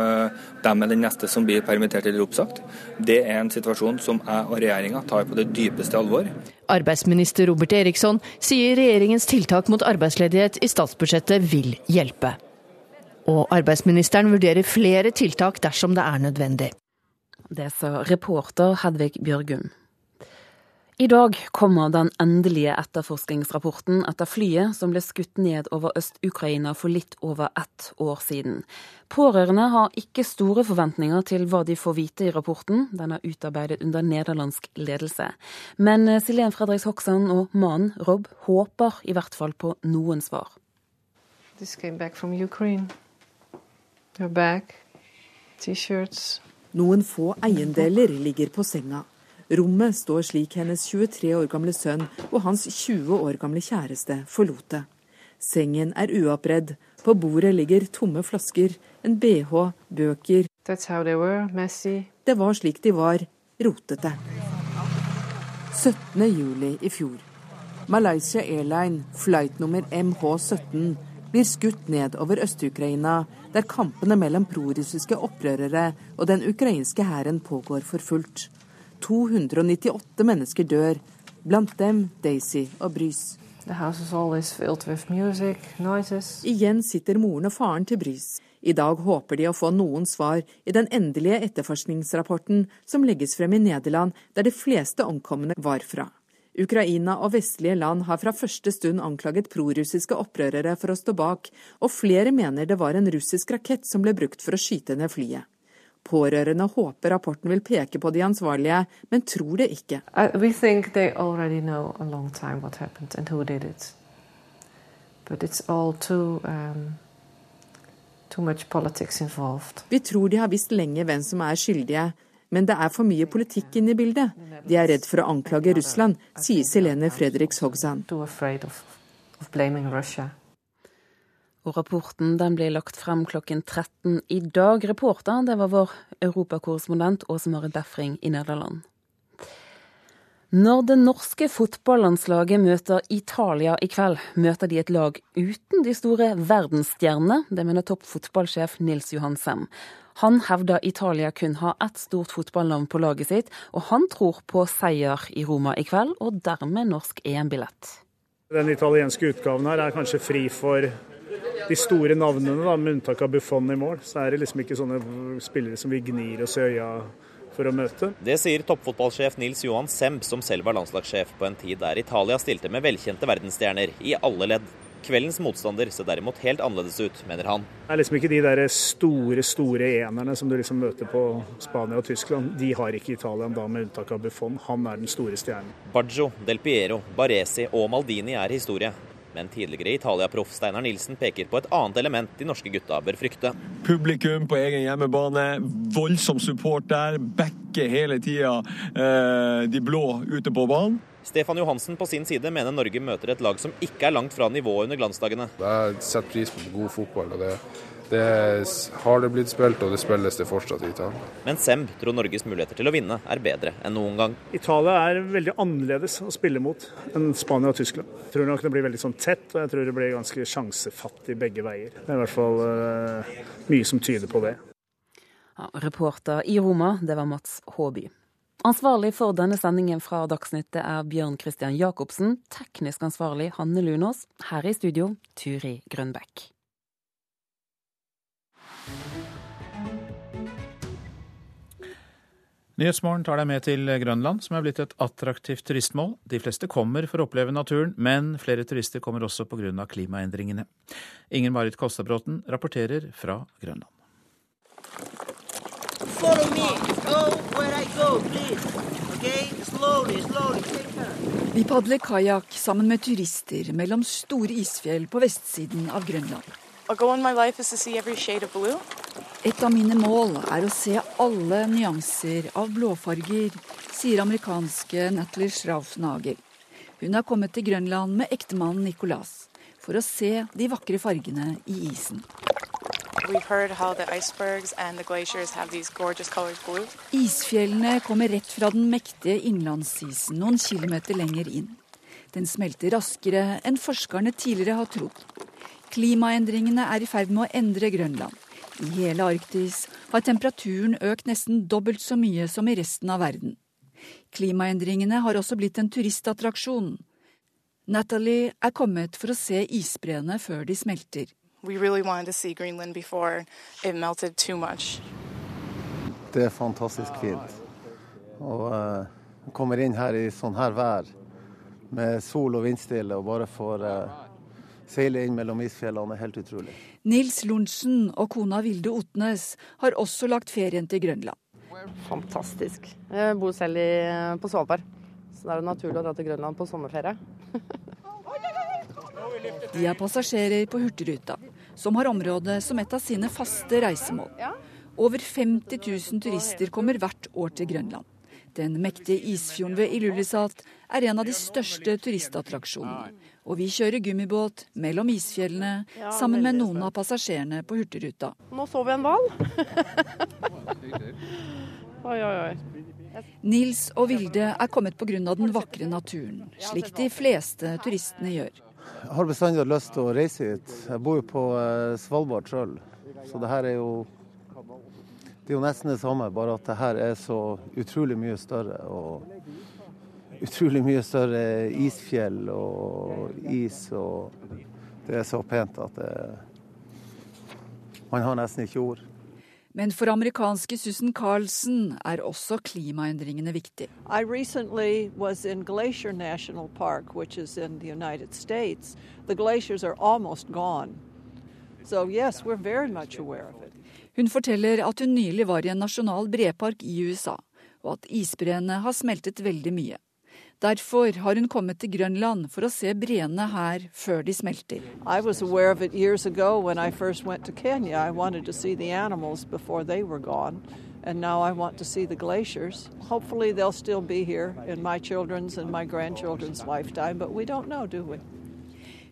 dem de er den neste som blir permittert eller oppsagt. Det er en situasjon som jeg og regjeringa tar på det dypeste alvor. Arbeidsminister Robert Eriksson sier regjeringens tiltak mot arbeidsledighet i statsbudsjettet vil hjelpe og arbeidsministeren vurderer flere tiltak dersom det er nødvendig. Det sa reporter Hedvig Bjørgum. I dag kommer den endelige etterforskningsrapporten etter flyet som ble skutt ned over Øst-Ukraina for litt over ett år siden. Pårørende har ikke store forventninger til hva de får vite i rapporten. Den er utarbeidet under nederlandsk ledelse. Men Silen Fredriks Hoksand og mannen Rob håper i hvert fall på noen svar. This came back from Ukraine. Bag, T-shirts. Noen få eiendeler ligger på senga. Rommet står slik hennes 23 år gamle sønn og hans 20 år gamle kjæreste forlot det. Sengen er uoppredd. På bordet ligger tomme flasker, en bh, bøker. Were, det var slik de var, rotete. 17. juli i fjor. Malaysia Airline, flight nummer MH17, blir skutt ned over Øst-Ukraina, der kampene mellom prorussiske opprørere og den ukrainske hæren pågår for fullt. 298 mennesker dør, blant dem Daisy og Brys. Igjen sitter moren og faren til Brys. I dag håper de å få noen svar i den endelige etterforskningsrapporten som legges frem i Nederland, der de fleste omkomne var fra. Ukraina og vestlige land har fra første stund anklaget prorussiske opprørere for å stå bak, og flere mener det var en russisk rakett som ble brukt for å skyte ned flyet. Pårørende håper rapporten vil peke på de ansvarlige, men tror det ikke. um. Vi tror de har visst lenge hvem som er skyldige, men det er for mye politikk inne i bildet. De er redd for å anklage Russland, sier Selene Fredriks Hogzan. Og rapporten den blir lagt frem klokken 13 i dag. Reporter det var vår europakorrespondent Åse Marit Befring i Nederland. Når det norske fotballandslaget møter Italia i kveld, møter de et lag uten de store verdensstjernene. Det mener toppfotballsjef Nils Johan Sem. Han hevder Italia kun har ett stort fotballnavn på laget sitt, og han tror på seier i Roma i kveld, og dermed norsk EM-billett. Den italienske utgaven her er kanskje fri for de store navnene, da, med unntak av Buffon i mål. Så er det liksom ikke sånne spillere som vi gnir oss i øya for å møte. Det sier toppfotballsjef Nils Johan Semb, som selv var landslagssjef på en tid der Italia stilte med velkjente verdensstjerner i alle ledd. Kveldens motstander ser derimot helt annerledes ut, mener han. Det er liksom ikke de der store store enerne som du liksom møter på Spania og Tyskland. De har ikke Italia da, med unntak av Buffon. Han er den store stjernen. Baggio, Del Piero, Baresi og Maldini er historie. Men tidligere Italia-proff Steinar Nilsen peker på et annet element de norske gutta bør frykte. Publikum på egen hjemmebane, voldsom support der, backer hele tida eh, de blå ute på banen. Stefan Johansen på sin side mener Norge møter et lag som ikke er langt fra nivået under glansdagene. Jeg setter pris på god fotball. og det, det har det blitt spilt, og det spilles det fortsatt i Italia. Men Semb tror Norges muligheter til å vinne er bedre enn noen gang. Italia er veldig annerledes å spille mot enn Spania og Tyskland. Jeg tror nok det blir veldig sånn tett, og jeg tror det blir ganske sjansefattig begge veier. Det er i hvert fall uh, mye som tyder på det. Ja, reporter i Roma, det var Mats Håby. Ansvarlig for denne sendingen fra Dagsnytt er Bjørn Christian Jacobsen. Teknisk ansvarlig Hanne Lunås. Her i studio Turi Grønbekk. Nyhetsmorgen tar deg med til Grønland, som er blitt et attraktivt turistmål. De fleste kommer for å oppleve naturen, men flere turister kommer også pga. klimaendringene. Inger Marit Kostabråten rapporterer fra Grønland. Follow me. Go where I go, please. Okay? Slowly, slowly. Vi padler kajakk sammen med turister mellom store isfjell på vestsiden av Grønland. Et av mine mål er å se alle nyanser av blåfarger, sier amerikanske Natalie Schraufnagel. Hun har kommet til Grønland med ektemannen Nicolas for å se de vakre fargene i isen. Isfjellene kommer rett fra den mektige innlandsisen noen kilometer lenger inn. Den smelter raskere enn forskerne tidligere har trodd. Klimaendringene er i ferd med å endre Grønland. I hele Arktis har temperaturen økt nesten dobbelt så mye som i resten av verden. Klimaendringene har også blitt en turistattraksjon. Natalie er kommet for å se isbreene før de smelter. We really wanted to see Greenland before it melted too much. Det er fantastisk fint. Og uh, kommer inn her i sånn her vær med sol og vindstille og bare får uh, seile inn mellom isfjellene er helt utrolig. Nils Lorentzen og kona Vilde Otnes har også lagt ferien til Grønland. Fantastisk. Jeg bor selv i, på Svalbard, så det er det naturlig å dra til Grønland på sommerferie. De er passasjerer på Hurtigruta, som har området som et av sine faste reisemål. Over 50 000 turister kommer hvert år til Grønland. Den mektige isfjorden ved Ilulissat er en av de største turistattraksjonene. Og vi kjører gummibåt mellom isfjellene sammen med noen av passasjerene på Hurtigruta. Nå så vi en hval. oi, oi, oi. Nils og Vilde er kommet pga. den vakre naturen, slik de fleste turistene gjør. Jeg har bestandig hatt lyst til å reise hit. Jeg bor jo på Svalbard sjøl, så det her er jo det er jo nesten det samme, bare at det her er så utrolig mye større. Og utrolig mye større isfjell og is, og det er så pent at det, man har nesten ikke ord. Men for amerikanske Susan Carlsen er også klimaendringene viktig. I recently was in Glacier National Park, which is in the United States. The glaciers are almost gone. So yes, we're very much aware of it. Hun forteller at hun nylig var i en nasjonal brepark i USA, og at isbreene har smeltet veldig mye. Derfor har hun kommet til Grønland for å se breene her før de smelter. And now I want to see the glaciers. Hopefully, they'll still be here in my children's and my grandchildren's lifetime, but we don't know, do we?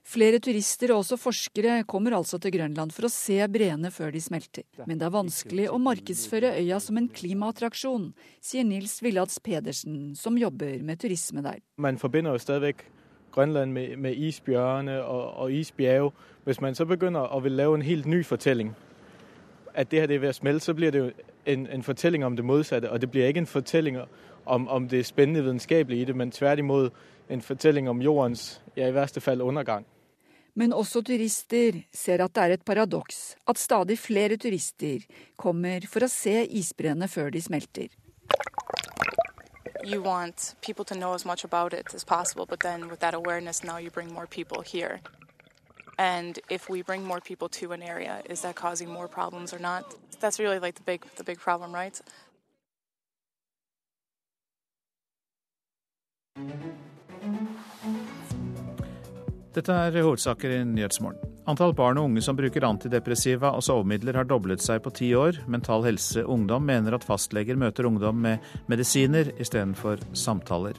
Flere turister og også forskere kommer altså til Grønland for å se breene før de smelter. Men det er vanskelig å markedsføre øya som en klimaattraksjon, sier Nils Villads Pedersen, som jobber med turisme der. Man forbinder jo stadig Grønland med, med isbjørne og, og isbjerge. Hvis man så begynner å vil lave en helt ny fortelling, at det her det er ved å smelte, så blir det jo en, en fortelling om det motsatte. Og det blir ikke en fortelling om, om det spennende vitenskapelige i det, men tvert imot en fortelling om jordens, ja i verste fall, undergang. Men også turister ser at det er et paradoks at stadig flere turister kommer for å se isbreene før de smelter. You area, really like the big the big problem, right? Dette er hovedsaker i Nyhetsmorgen. Antall barn og unge som bruker antidepressiva og sovemidler har doblet seg på ti år. Mental Helse Ungdom mener at fastleger møter ungdom med medisiner istedenfor samtaler.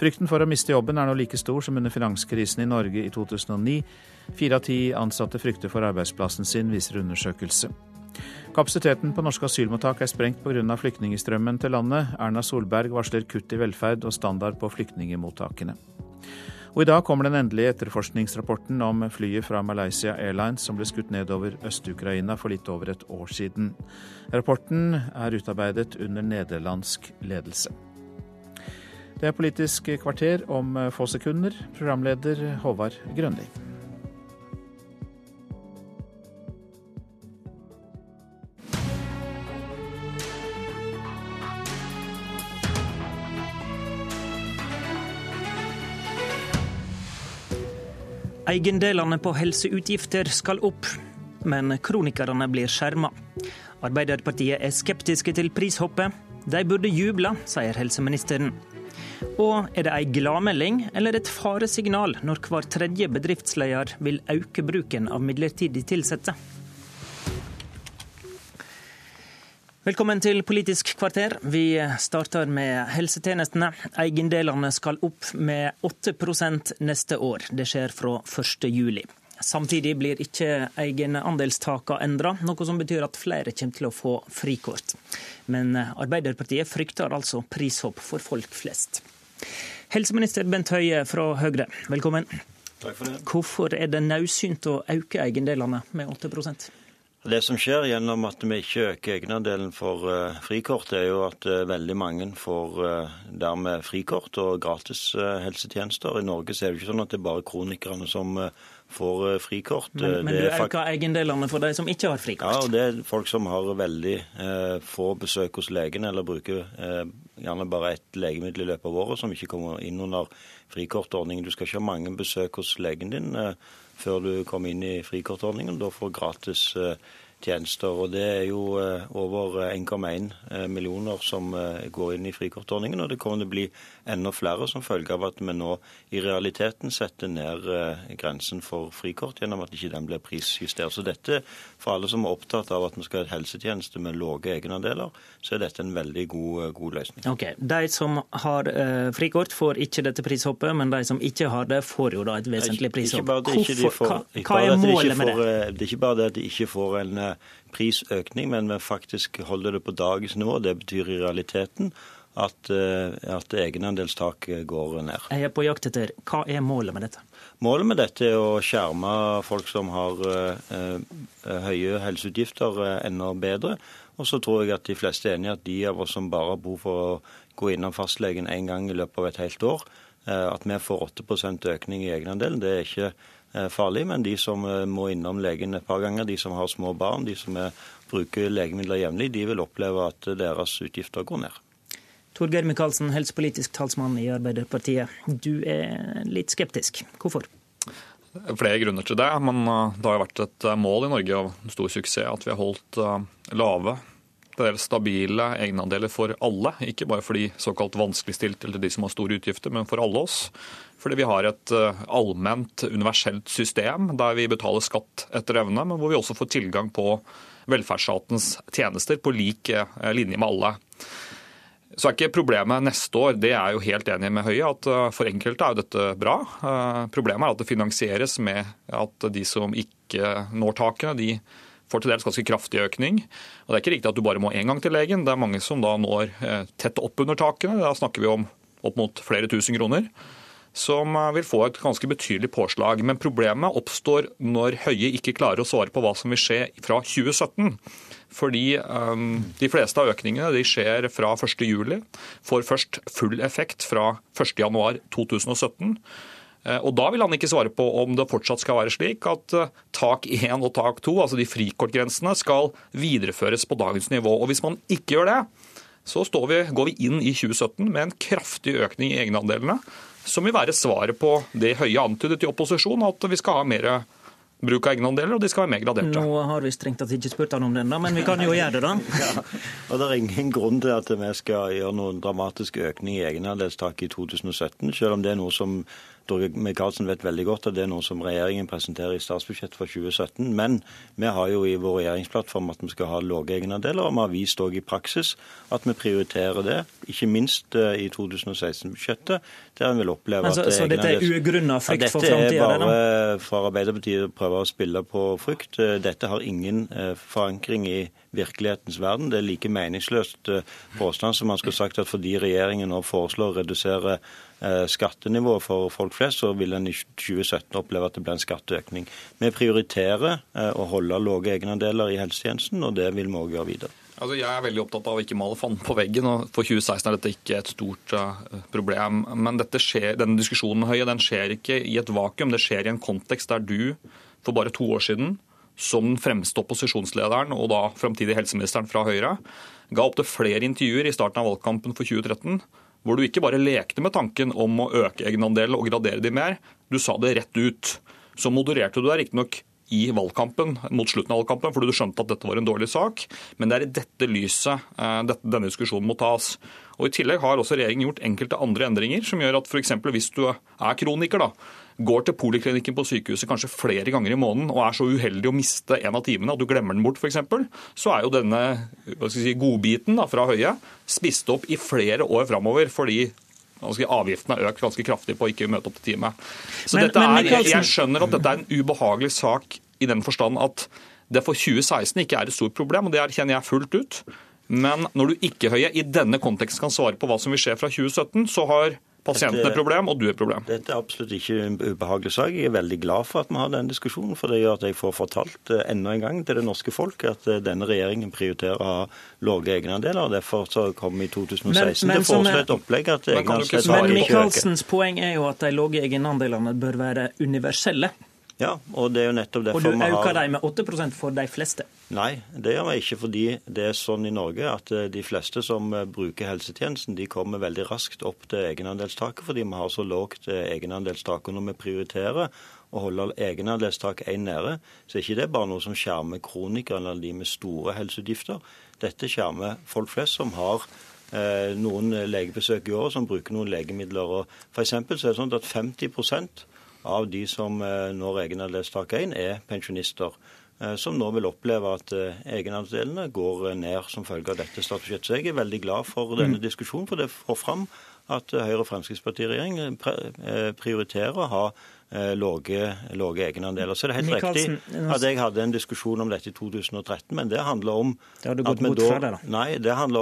Frykten for å miste jobben er nå like stor som under finanskrisen i Norge i 2009. Fire av ti ansatte frykter for arbeidsplassen sin, viser undersøkelse. Kapasiteten på norske asylmottak er sprengt pga. flyktningstrømmen til landet. Erna Solberg varsler kutt i velferd og standard på flyktningmottakene. Og I dag kommer den endelige etterforskningsrapporten om flyet fra Malaysia Airlines som ble skutt nedover Øst-Ukraina for litt over et år siden. Rapporten er utarbeidet under nederlandsk ledelse. Det er Politisk kvarter om få sekunder. Programleder Håvard Grønli. Eiendelene på helseutgifter skal opp, men kronikerne blir skjerma. Arbeiderpartiet er skeptiske til prishoppet. De burde juble, sier helseministeren. Og er det ei gladmelding eller et faresignal når hver tredje bedriftsleder vil øke bruken av midlertidig ansatte? Velkommen til Politisk kvarter. Vi starter med helsetjenestene. Eiendelene skal opp med 8% neste år. Det skjer fra 1.7. Samtidig blir ikke egenandelstakene endra, noe som betyr at flere kommer til å få frikort. Men Arbeiderpartiet frykter altså prishopp for folk flest. Helseminister Bent Høie fra Høyre, velkommen. Takk for det. Hvorfor er det naudsynt å øke eiendelene med 8 det som skjer gjennom at vi ikke øker egenandelen for uh, frikort, er jo at uh, veldig mange får uh, dermed frikort og gratis helsetjenester. I Norge så er det ikke sånn at det er bare kronikerne som får frikort. Men, men du øker egendelene for de som ikke har frikort? Ja, og det er folk som har veldig få besøk hos legen, eller bruker gjerne bare ett legemiddel i løpet av året, som ikke kommer inn under frikortordningen. Du skal ikke ha mange besøk hos legen din før du kommer inn i frikortordningen. Da får gratis eh, tjenester. og Det er jo eh, over 1,1 eh, millioner som går inn i frikortordningen. Og det kommer til å bli enda flere som følge av at vi nå i realiteten setter ned grensen for frikort gjennom at ikke den blir prisjustert. Så dette, for alle som er opptatt av at vi skal ha et helsetjeneste med lave egenandeler, så er dette en veldig god, god løsning. Ok, De som har eh, frikort, får ikke dette prishoppet, men de som ikke har det, får jo da et vesentlig prishopp. Hvorfor, hva, hva er målet med det? Det er ikke bare det at de ikke får en prisøkning, men vi faktisk holder det på dagens nivå. Det betyr i realiteten at, eh, at egenandelstaket går ned. Jeg er på jakt etter hva er målet med dette? Målet med dette er å skjerme folk som har eh, høye helseutgifter, eh, enda bedre. Og så tror jeg at de fleste er enige at de av oss som bare har behov for å gå innom fastlegen én gang i løpet av et helt år, eh, at vi får 8 økning i egenandelen, det er ikke Eh, farlig, men de som eh, må innom legen et par ganger, de som har små barn, de som bruker legemidler jevnlig, de vil oppleve at deres utgifter går ned. Torgeir Micaelsen, helsepolitisk talsmann i Arbeiderpartiet. Du er litt skeptisk. Hvorfor? flere grunner til det, men det har jo vært et mål i Norge og en stor suksess at vi har holdt lave, stabile egenandeler for alle. Ikke bare for de såkalt vanskeligstilte eller de som har store utgifter, men for alle oss. Fordi vi har et allment, universelt system der vi betaler skatt etter evne, men hvor vi også får tilgang på velferdsstatens tjenester på lik linje med alle. Så er ikke problemet neste år, det er jo helt enig med Høie, at eh, for enkelte er jo dette bra. Eh, problemet er at det finansieres med at de som ikke når takene, de får til dels ganske kraftig økning. Og Det er ikke riktig at du bare må én gang til legen. Det er mange som da når eh, tett opp under takene. Da snakker vi om opp mot flere tusen kroner. Som vil få et ganske betydelig påslag. Men problemet oppstår når Høie ikke klarer å svare på hva som vil skje fra 2017. Fordi um, de fleste av økningene de skjer fra 1.7. Får først full effekt fra 1.1.2017. Eh, og Da vil han ikke svare på om det fortsatt skal være slik at eh, tak 1 og tak 2, altså de frikortgrensene, skal videreføres på dagens nivå. Og Hvis man ikke gjør det, så vi, går vi inn i 2017 med en kraftig økning i egenandelene, som vil være svaret på det Høie antydet i opposisjon, at vi skal ha mer bruk av egenandeler, og de skal være mer graderte. Nå har vi strengt tatt ikke spurt han om det ennå, men vi kan jo gjøre det, da. ja, og Det er ingen grunn til at vi skal gjøre noen dramatisk økning i egenandelstaket i 2017, selv om det er noe som Torgeir Micaelsen vet veldig godt at det er noe som regjeringen presenterer i statsbudsjettet for 2017. Men vi har jo i vår regjeringsplattform at vi skal ha lave egenandeler, og vi har vist òg i praksis at vi prioriterer det. Ikke minst eh, i 2016-budsjettet, der en vil oppleve så, at Så dette er ugrunna frykt for framtida? Dette er bare for Arbeiderpartiet å prøve å spille på frykt. Eh, dette har ingen eh, forankring i virkelighetens verden. Det er like meningsløst påstand som man skulle sagt at fordi regjeringen nå foreslår å redusere skattenivået for folk flest, så vil en i 2017 oppleve at det blir en skatteøkning. Vi prioriterer eh, å holde lave egenandeler i helsetjenesten, og det vil vi òg gjøre videre. Altså, jeg er veldig opptatt av å ikke male fanden på veggen. og For 2016 er dette ikke et stort uh, problem. Men skjer, denne diskusjonen Høie, den skjer ikke i et vakuum. Det skjer i en kontekst der du for bare to år siden, som den fremste opposisjonslederen og da framtidig helseministeren fra Høyre, ga opptil flere intervjuer i starten av valgkampen for 2013 hvor du ikke bare lekte med tanken om å øke egenandelen og gradere de mer, du sa det rett ut. Så modererte du deg riktignok i valgkampen, mot slutten av valgkampen, fordi du skjønte at dette var en dårlig sak. Men det er i dette lyset eh, denne diskusjonen må tas. Og I tillegg har også regjeringen gjort enkelte andre endringer som gjør at f.eks. hvis du er kroniker, da, går til poliklinikken på sykehuset kanskje flere ganger i måneden og er så uheldig å miste en av timene at du glemmer den bort, f.eks., så er jo denne si, godbiten da, fra Høie spist opp i flere år framover. fordi avgiftene har økt ganske kraftig på å ikke møte opp til time. Så men, dette er, jeg, jeg skjønner at dette er en ubehagelig sak i den forstand at det for 2016 ikke er et stort problem, og det erkjenner jeg fullt ut. Men når du ikke, Høie, i denne konteksten kan svare på hva som vil skje fra 2017, så har Pasienten er et problem, og du er et problem. Dette er absolutt ikke en ubehagelig sak. Jeg er veldig glad for at vi har denne diskusjonen. For det gjør at jeg får fortalt eh, enda en gang til det norske folk at eh, denne regjeringen prioriterer å ha lave egenandeler. og Derfor så kom vi i 2016 men, men, til å foreslå et opplegg at egenandelstakene Men Michaelsens poeng er jo at de lave egenandelene bør være universelle. Ja, og det er jo nettopp derfor vi har Og du øker dem med 8% for de fleste? Nei, det gjør vi ikke fordi det er sånn i Norge at eh, de fleste som eh, bruker helsetjenesten, de kommer veldig raskt opp til egenandelstaket fordi vi har så lågt eh, egenandelstak. Og når vi prioriterer å holde egenandelstak én nede, så er ikke det bare noe som skjermer kronikere eller de med store helseutgifter. Dette skjermer folk flest som har noen legebesøk i året, som bruker noen legemidler. Og for så er det sånn at 50 av de som eh, når egenandelstak 1, er pensjonister. Eh, som nå vil oppleve at eh, egenandelene går ned som følge av dette statsbudsjettet. Så jeg er veldig glad for denne mm. diskusjonen, for det får fram at Høyre- og Fremskrittspartiregjeringen prioriterer å ha lave egenandeler. Så det er helt riktig at jeg hadde en diskusjon om dette i 2013, men det handler om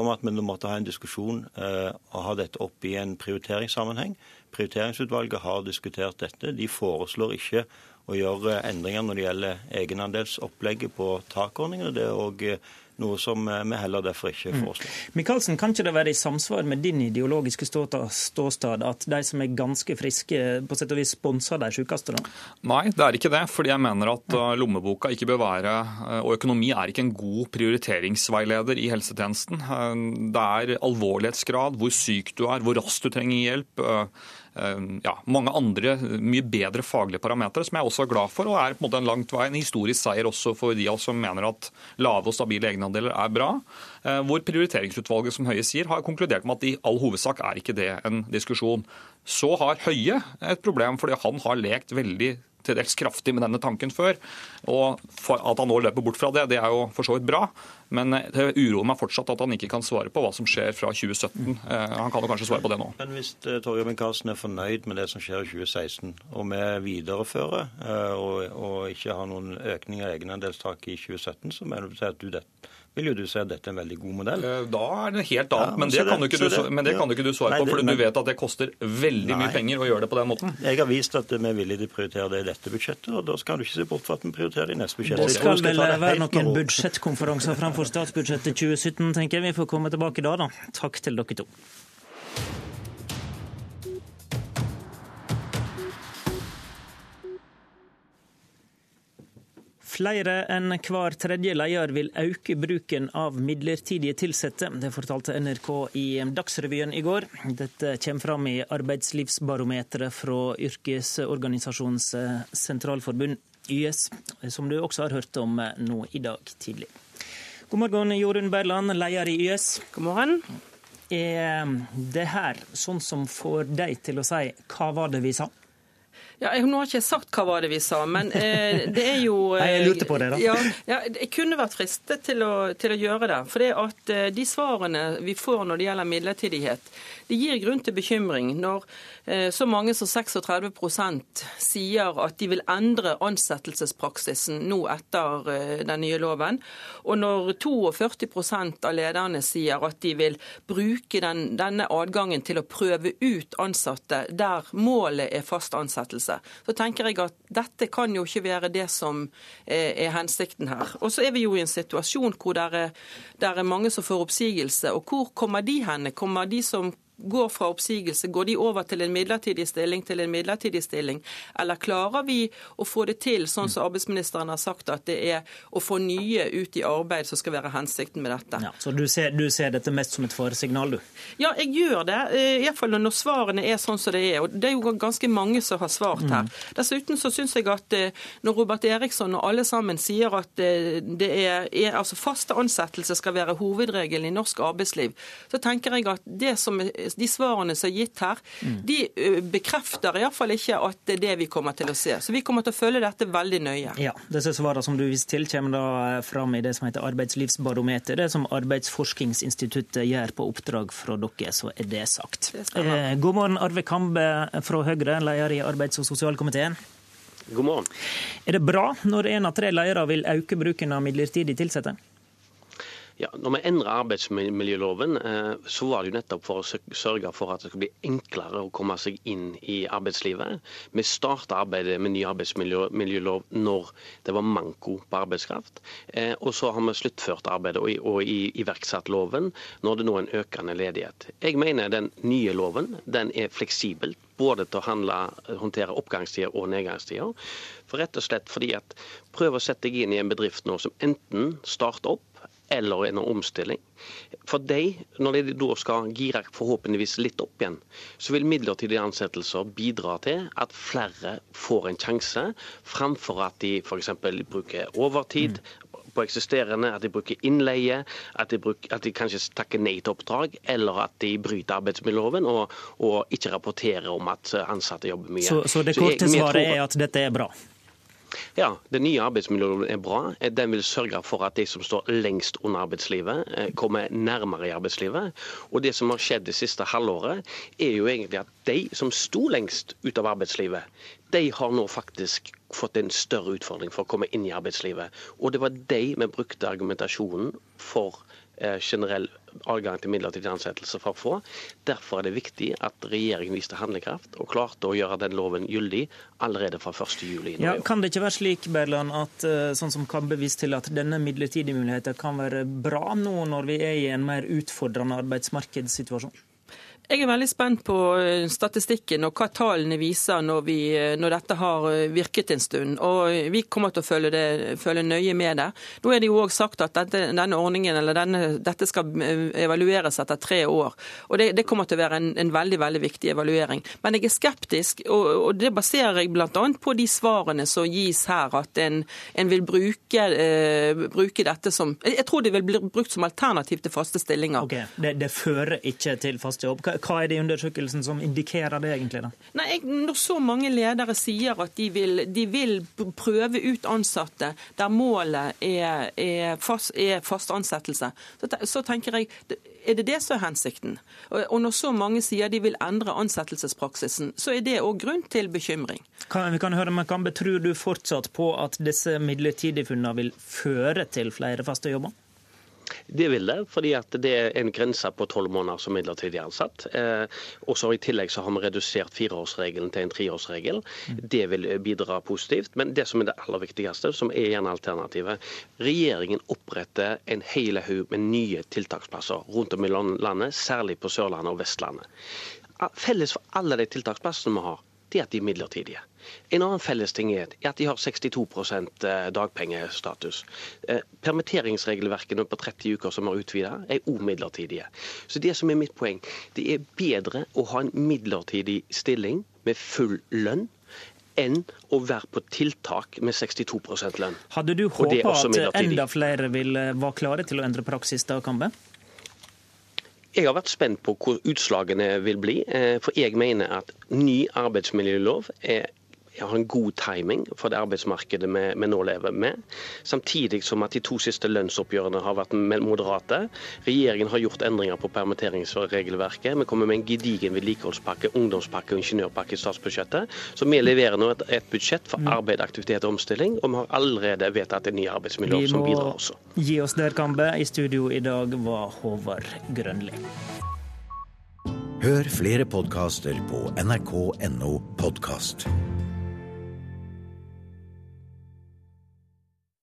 om at vi måtte ha en diskusjon og ha dette opp i en prioriteringssammenheng. Prioriteringsutvalget har diskutert dette. De foreslår ikke å gjøre endringer når det gjelder egenandelsopplegget på takordningene. Det er òg eh, noe som eh, vi heller derfor ikke mm. foreslår. Mm. Michaelsen, kan ikke det være i samsvar med din ideologiske ståstad at de som er ganske friske, på sett og vis sponser de sykeste? da? Nei, det er ikke det. Fordi jeg mener at eh, lommeboka ikke bør være Og økonomi er ikke en god prioriteringsveileder i helsetjenesten. Det er alvorlighetsgrad, hvor syk du er, hvor raskt du trenger hjelp ja, mange andre mye bedre faglige parametere, som jeg også er glad for. Og er på en måte en langt vei en historisk seier også for de som mener at lave og stabile egenandeler er bra. Hvor prioriteringsutvalget som Høie sier, har konkludert med at i all hovedsak er ikke det en diskusjon. Så har Høie et problem, fordi han har lekt veldig til dels kraftig med denne tanken før. Og At han nå løper bort fra det, det er jo for så vidt bra. Men det uroer meg fortsatt at han ikke kan svare på hva som skjer fra 2017. Eh, han kan jo kanskje svare på det nå. Men Hvis eh, Torgeir Micaelsen er fornøyd med det som skjer i 2016, og vi viderefører eh, og, og ikke har noen økning av egenandelstaket i 2017, så mener du at du det vil jo du si at dette er en veldig god modell. Da er det helt annet, ja, men, det kan, det, du, men det kan du ikke du svare på, for du vet at det koster veldig nei. mye penger å gjøre det på den måten. Jeg har vist at vi er villige til å prioritere det i dette budsjettet, og da skal du ikke se bort fra at vi prioriterer det i neste budsjett. Det skal vel være noen budsjettkonferanser framfor statsbudsjettet 2017, tenker jeg. Vi får komme tilbake da, da. Takk til dere to. Flere enn hver tredje leder vil øke bruken av midlertidige ansatte. Det fortalte NRK i Dagsrevyen i går. Dette kommer fram i arbeidslivsbarometeret fra Yrkesorganisasjonens sentralforbund, YS, som du også har hørt om nå i dag tidlig. God morgen, Jorunn Berland, leder i YS. God morgen. Er det her sånn som får deg til å si 'hva var det vi sa'? Ja, jeg, nå har ikke jeg sagt hva var det vi sa, men eh, det er jo eh, Nei, Jeg lurte på det, da. Ja, ja, Jeg kunne vært fristet til å, til å gjøre det. For det at eh, de svarene vi får når det gjelder midlertidighet, det gir grunn til bekymring når eh, så mange som 36% sier at de vil endre ansettelsespraksisen nå etter eh, den nye loven, og når 42% av lederne sier at de vil bruke den, denne adgangen til å prøve ut ansatte der målet er fast ansettelse, så tenker jeg at dette kan jo ikke være det som eh, er hensikten her. Og så er vi jo i en situasjon hvor det er, er mange som får oppsigelse. Og hvor kommer de henne? Kommer de som går fra oppsigelse, går de over til en midlertidig stilling til en midlertidig stilling? Eller klarer vi å få det til, sånn som arbeidsministeren har sagt, at det er å få nye ut i arbeid som skal være hensikten med dette? Ja, så du ser, du ser dette mest som et faresignal, du? Ja, jeg gjør det. Eh, Iallfall når svarene er sånn som det er. Og det er jo ganske mange som har svart her. Mm. Dessuten så syns jeg at eh, når Robert Eriksson og alle sammen sier at eh, det er, er altså faste ansettelser skal være hovedregelen i norsk arbeidsliv, så tenker jeg at det som er de svarene som er gitt her, de bekrefter iallfall ikke at det er det vi kommer til å se. Så vi kommer til å følge dette veldig nøye. Ja, Disse svarene som du viser til, kommer da fram i det som heter Arbeidslivsbarometer, det som Arbeidsforskningsinstituttet gjør på oppdrag fra dere, så er det sagt. Det eh, God morgen, Arve Kambe fra Høyre, leder i arbeids- og sosialkomiteen. God morgen. Er det bra når en av tre ledere vil øke bruken av midlertidig ansatte? Ja, når vi endrer arbeidsmiljøloven, eh, så var det jo nettopp for å sørge for at det skal bli enklere å komme seg inn i arbeidslivet. Vi starta arbeidet med ny arbeidsmiljølov når det var manko på arbeidskraft. Eh, og så har vi sluttført arbeidet og iverksatt loven når det nå er en økende ledighet. Jeg mener den nye loven den er fleksibel både til å handle, håndtere oppgangstider og nedgangstider. For rett og slett fordi at Prøv å sette deg inn i en bedrift nå som enten starter opp eller en omstilling. For de, når de da skal gire forhåpentligvis litt opp igjen, så vil midlertidige ansettelser bidra til at flere får en sjanse, framfor at de f.eks. bruker overtid på eksisterende, at de bruker innleie, at de, bruker, at de kanskje takker nei til oppdrag, eller at de bryter arbeidsmiljøloven og, og ikke rapporterer om at ansatte jobber mye. Så, så det korte svaret er at dette er bra? Ja, Den nye arbeidsmiljøloven er bra. Den vil sørge for at de som står lengst under arbeidslivet, eh, kommer nærmere i arbeidslivet. Og Det som har skjedd det siste halvåret, er jo egentlig at de som sto lengst ut av arbeidslivet, de har nå faktisk fått en større utfordring for å komme inn i arbeidslivet. Og det var de vi brukte argumentasjonen for generell adgang til midlertidig ansettelse for få. Derfor er det viktig at regjeringen viste handlekraft og klarte å gjøre den loven gyldig allerede fra 1.7. Ja, kan det ikke være slik Berland, at eh, sånn som Kabbe viste til, at denne midlertidige muligheten kan være bra nå når vi er i en mer utfordrende arbeidsmarkedssituasjon? Jeg er veldig spent på eh, statistikken og hva tallene viser når, vi, eh, når, dette har eh, virket en stund. Og Vi kommer til å følge, det, følge nøye med det. Nå er det jo òg sagt at dette, denne ordningen, eller denne, dette skal evalueres etter tre år. Og Det, det kommer til å være en, en, veldig veldig viktig evaluering. Men jeg er skeptisk, og, og det baserer jeg bl.a. på de svarene som gis her. At en, en vil bruke, eh, bruke, dette som Jeg tror det vil bli brukt som alternativ til faste stillinger. Okay. Det, det fører ikke til fast jobb. Hva er det i undersøkelsen som indikerer det, egentlig? da? Nei, Når så mange ledere sier at de vil, de vil prøve ut ansatte der målet er, er, fast, er fast, ansettelse, så, så, tenker jeg er det det som er hensikten? Og Når så mange sier de vil endre ansettelsespraksisen, så er det òg grunn til bekymring. Kan, vi kan høre, men Kambe, Tror du fortsatt på at disse midlertidige funnene vil føre til flere faste jobber? Det vil det, fordi det er en grense på tolv måneder som midlertidig ansatt. Eh, og så I tillegg så har vi redusert fireårsregelen til en treårsregel. Det vil bidra positivt. Men det som er det aller viktigste, som er gjerne alternativet Regjeringen oppretter en hel haug med nye tiltaksplasser rundt om i landet, særlig på Sørlandet og Vestlandet. Felles for alle de tiltaksplassene vi har, det er at de er midlertidige. En annen fellesting er at de har 62 eh, dagpengestatus. Eh, permitteringsregelverkene på 30 uker som er utvida, er òg midlertidige. Så det som er mitt poeng, det er bedre å ha en midlertidig stilling med full lønn enn å være på tiltak med 62% lønn. Hadde du håpa at enda flere ville være klare til å endre praksis da, Kambe? Jeg har vært spent på hvor utslagene vil bli. Eh, for jeg mener at ny arbeidsmiljølov er har en god timing for det arbeidsmarkedet vi, vi, nå lever med. Samtidig som at de to siste lønnsoppgjørene har vært moderate. Regjeringen har gjort endringer på permitteringsregelverket. Vi kommer med en gedigen vedlikeholdspakke, ungdomspakke og ingeniørpakke i statsbudsjettet. Så vi leverer nå et, et budsjett for mm. arbeid, aktivitet og omstilling. Og vi har allerede vedtatt en ny arbeidsmiljølov som bidrar også. Gi oss der, Kambe. I studio i dag var Håvard Grønli. Hør flere podkaster på nrk.no podkast.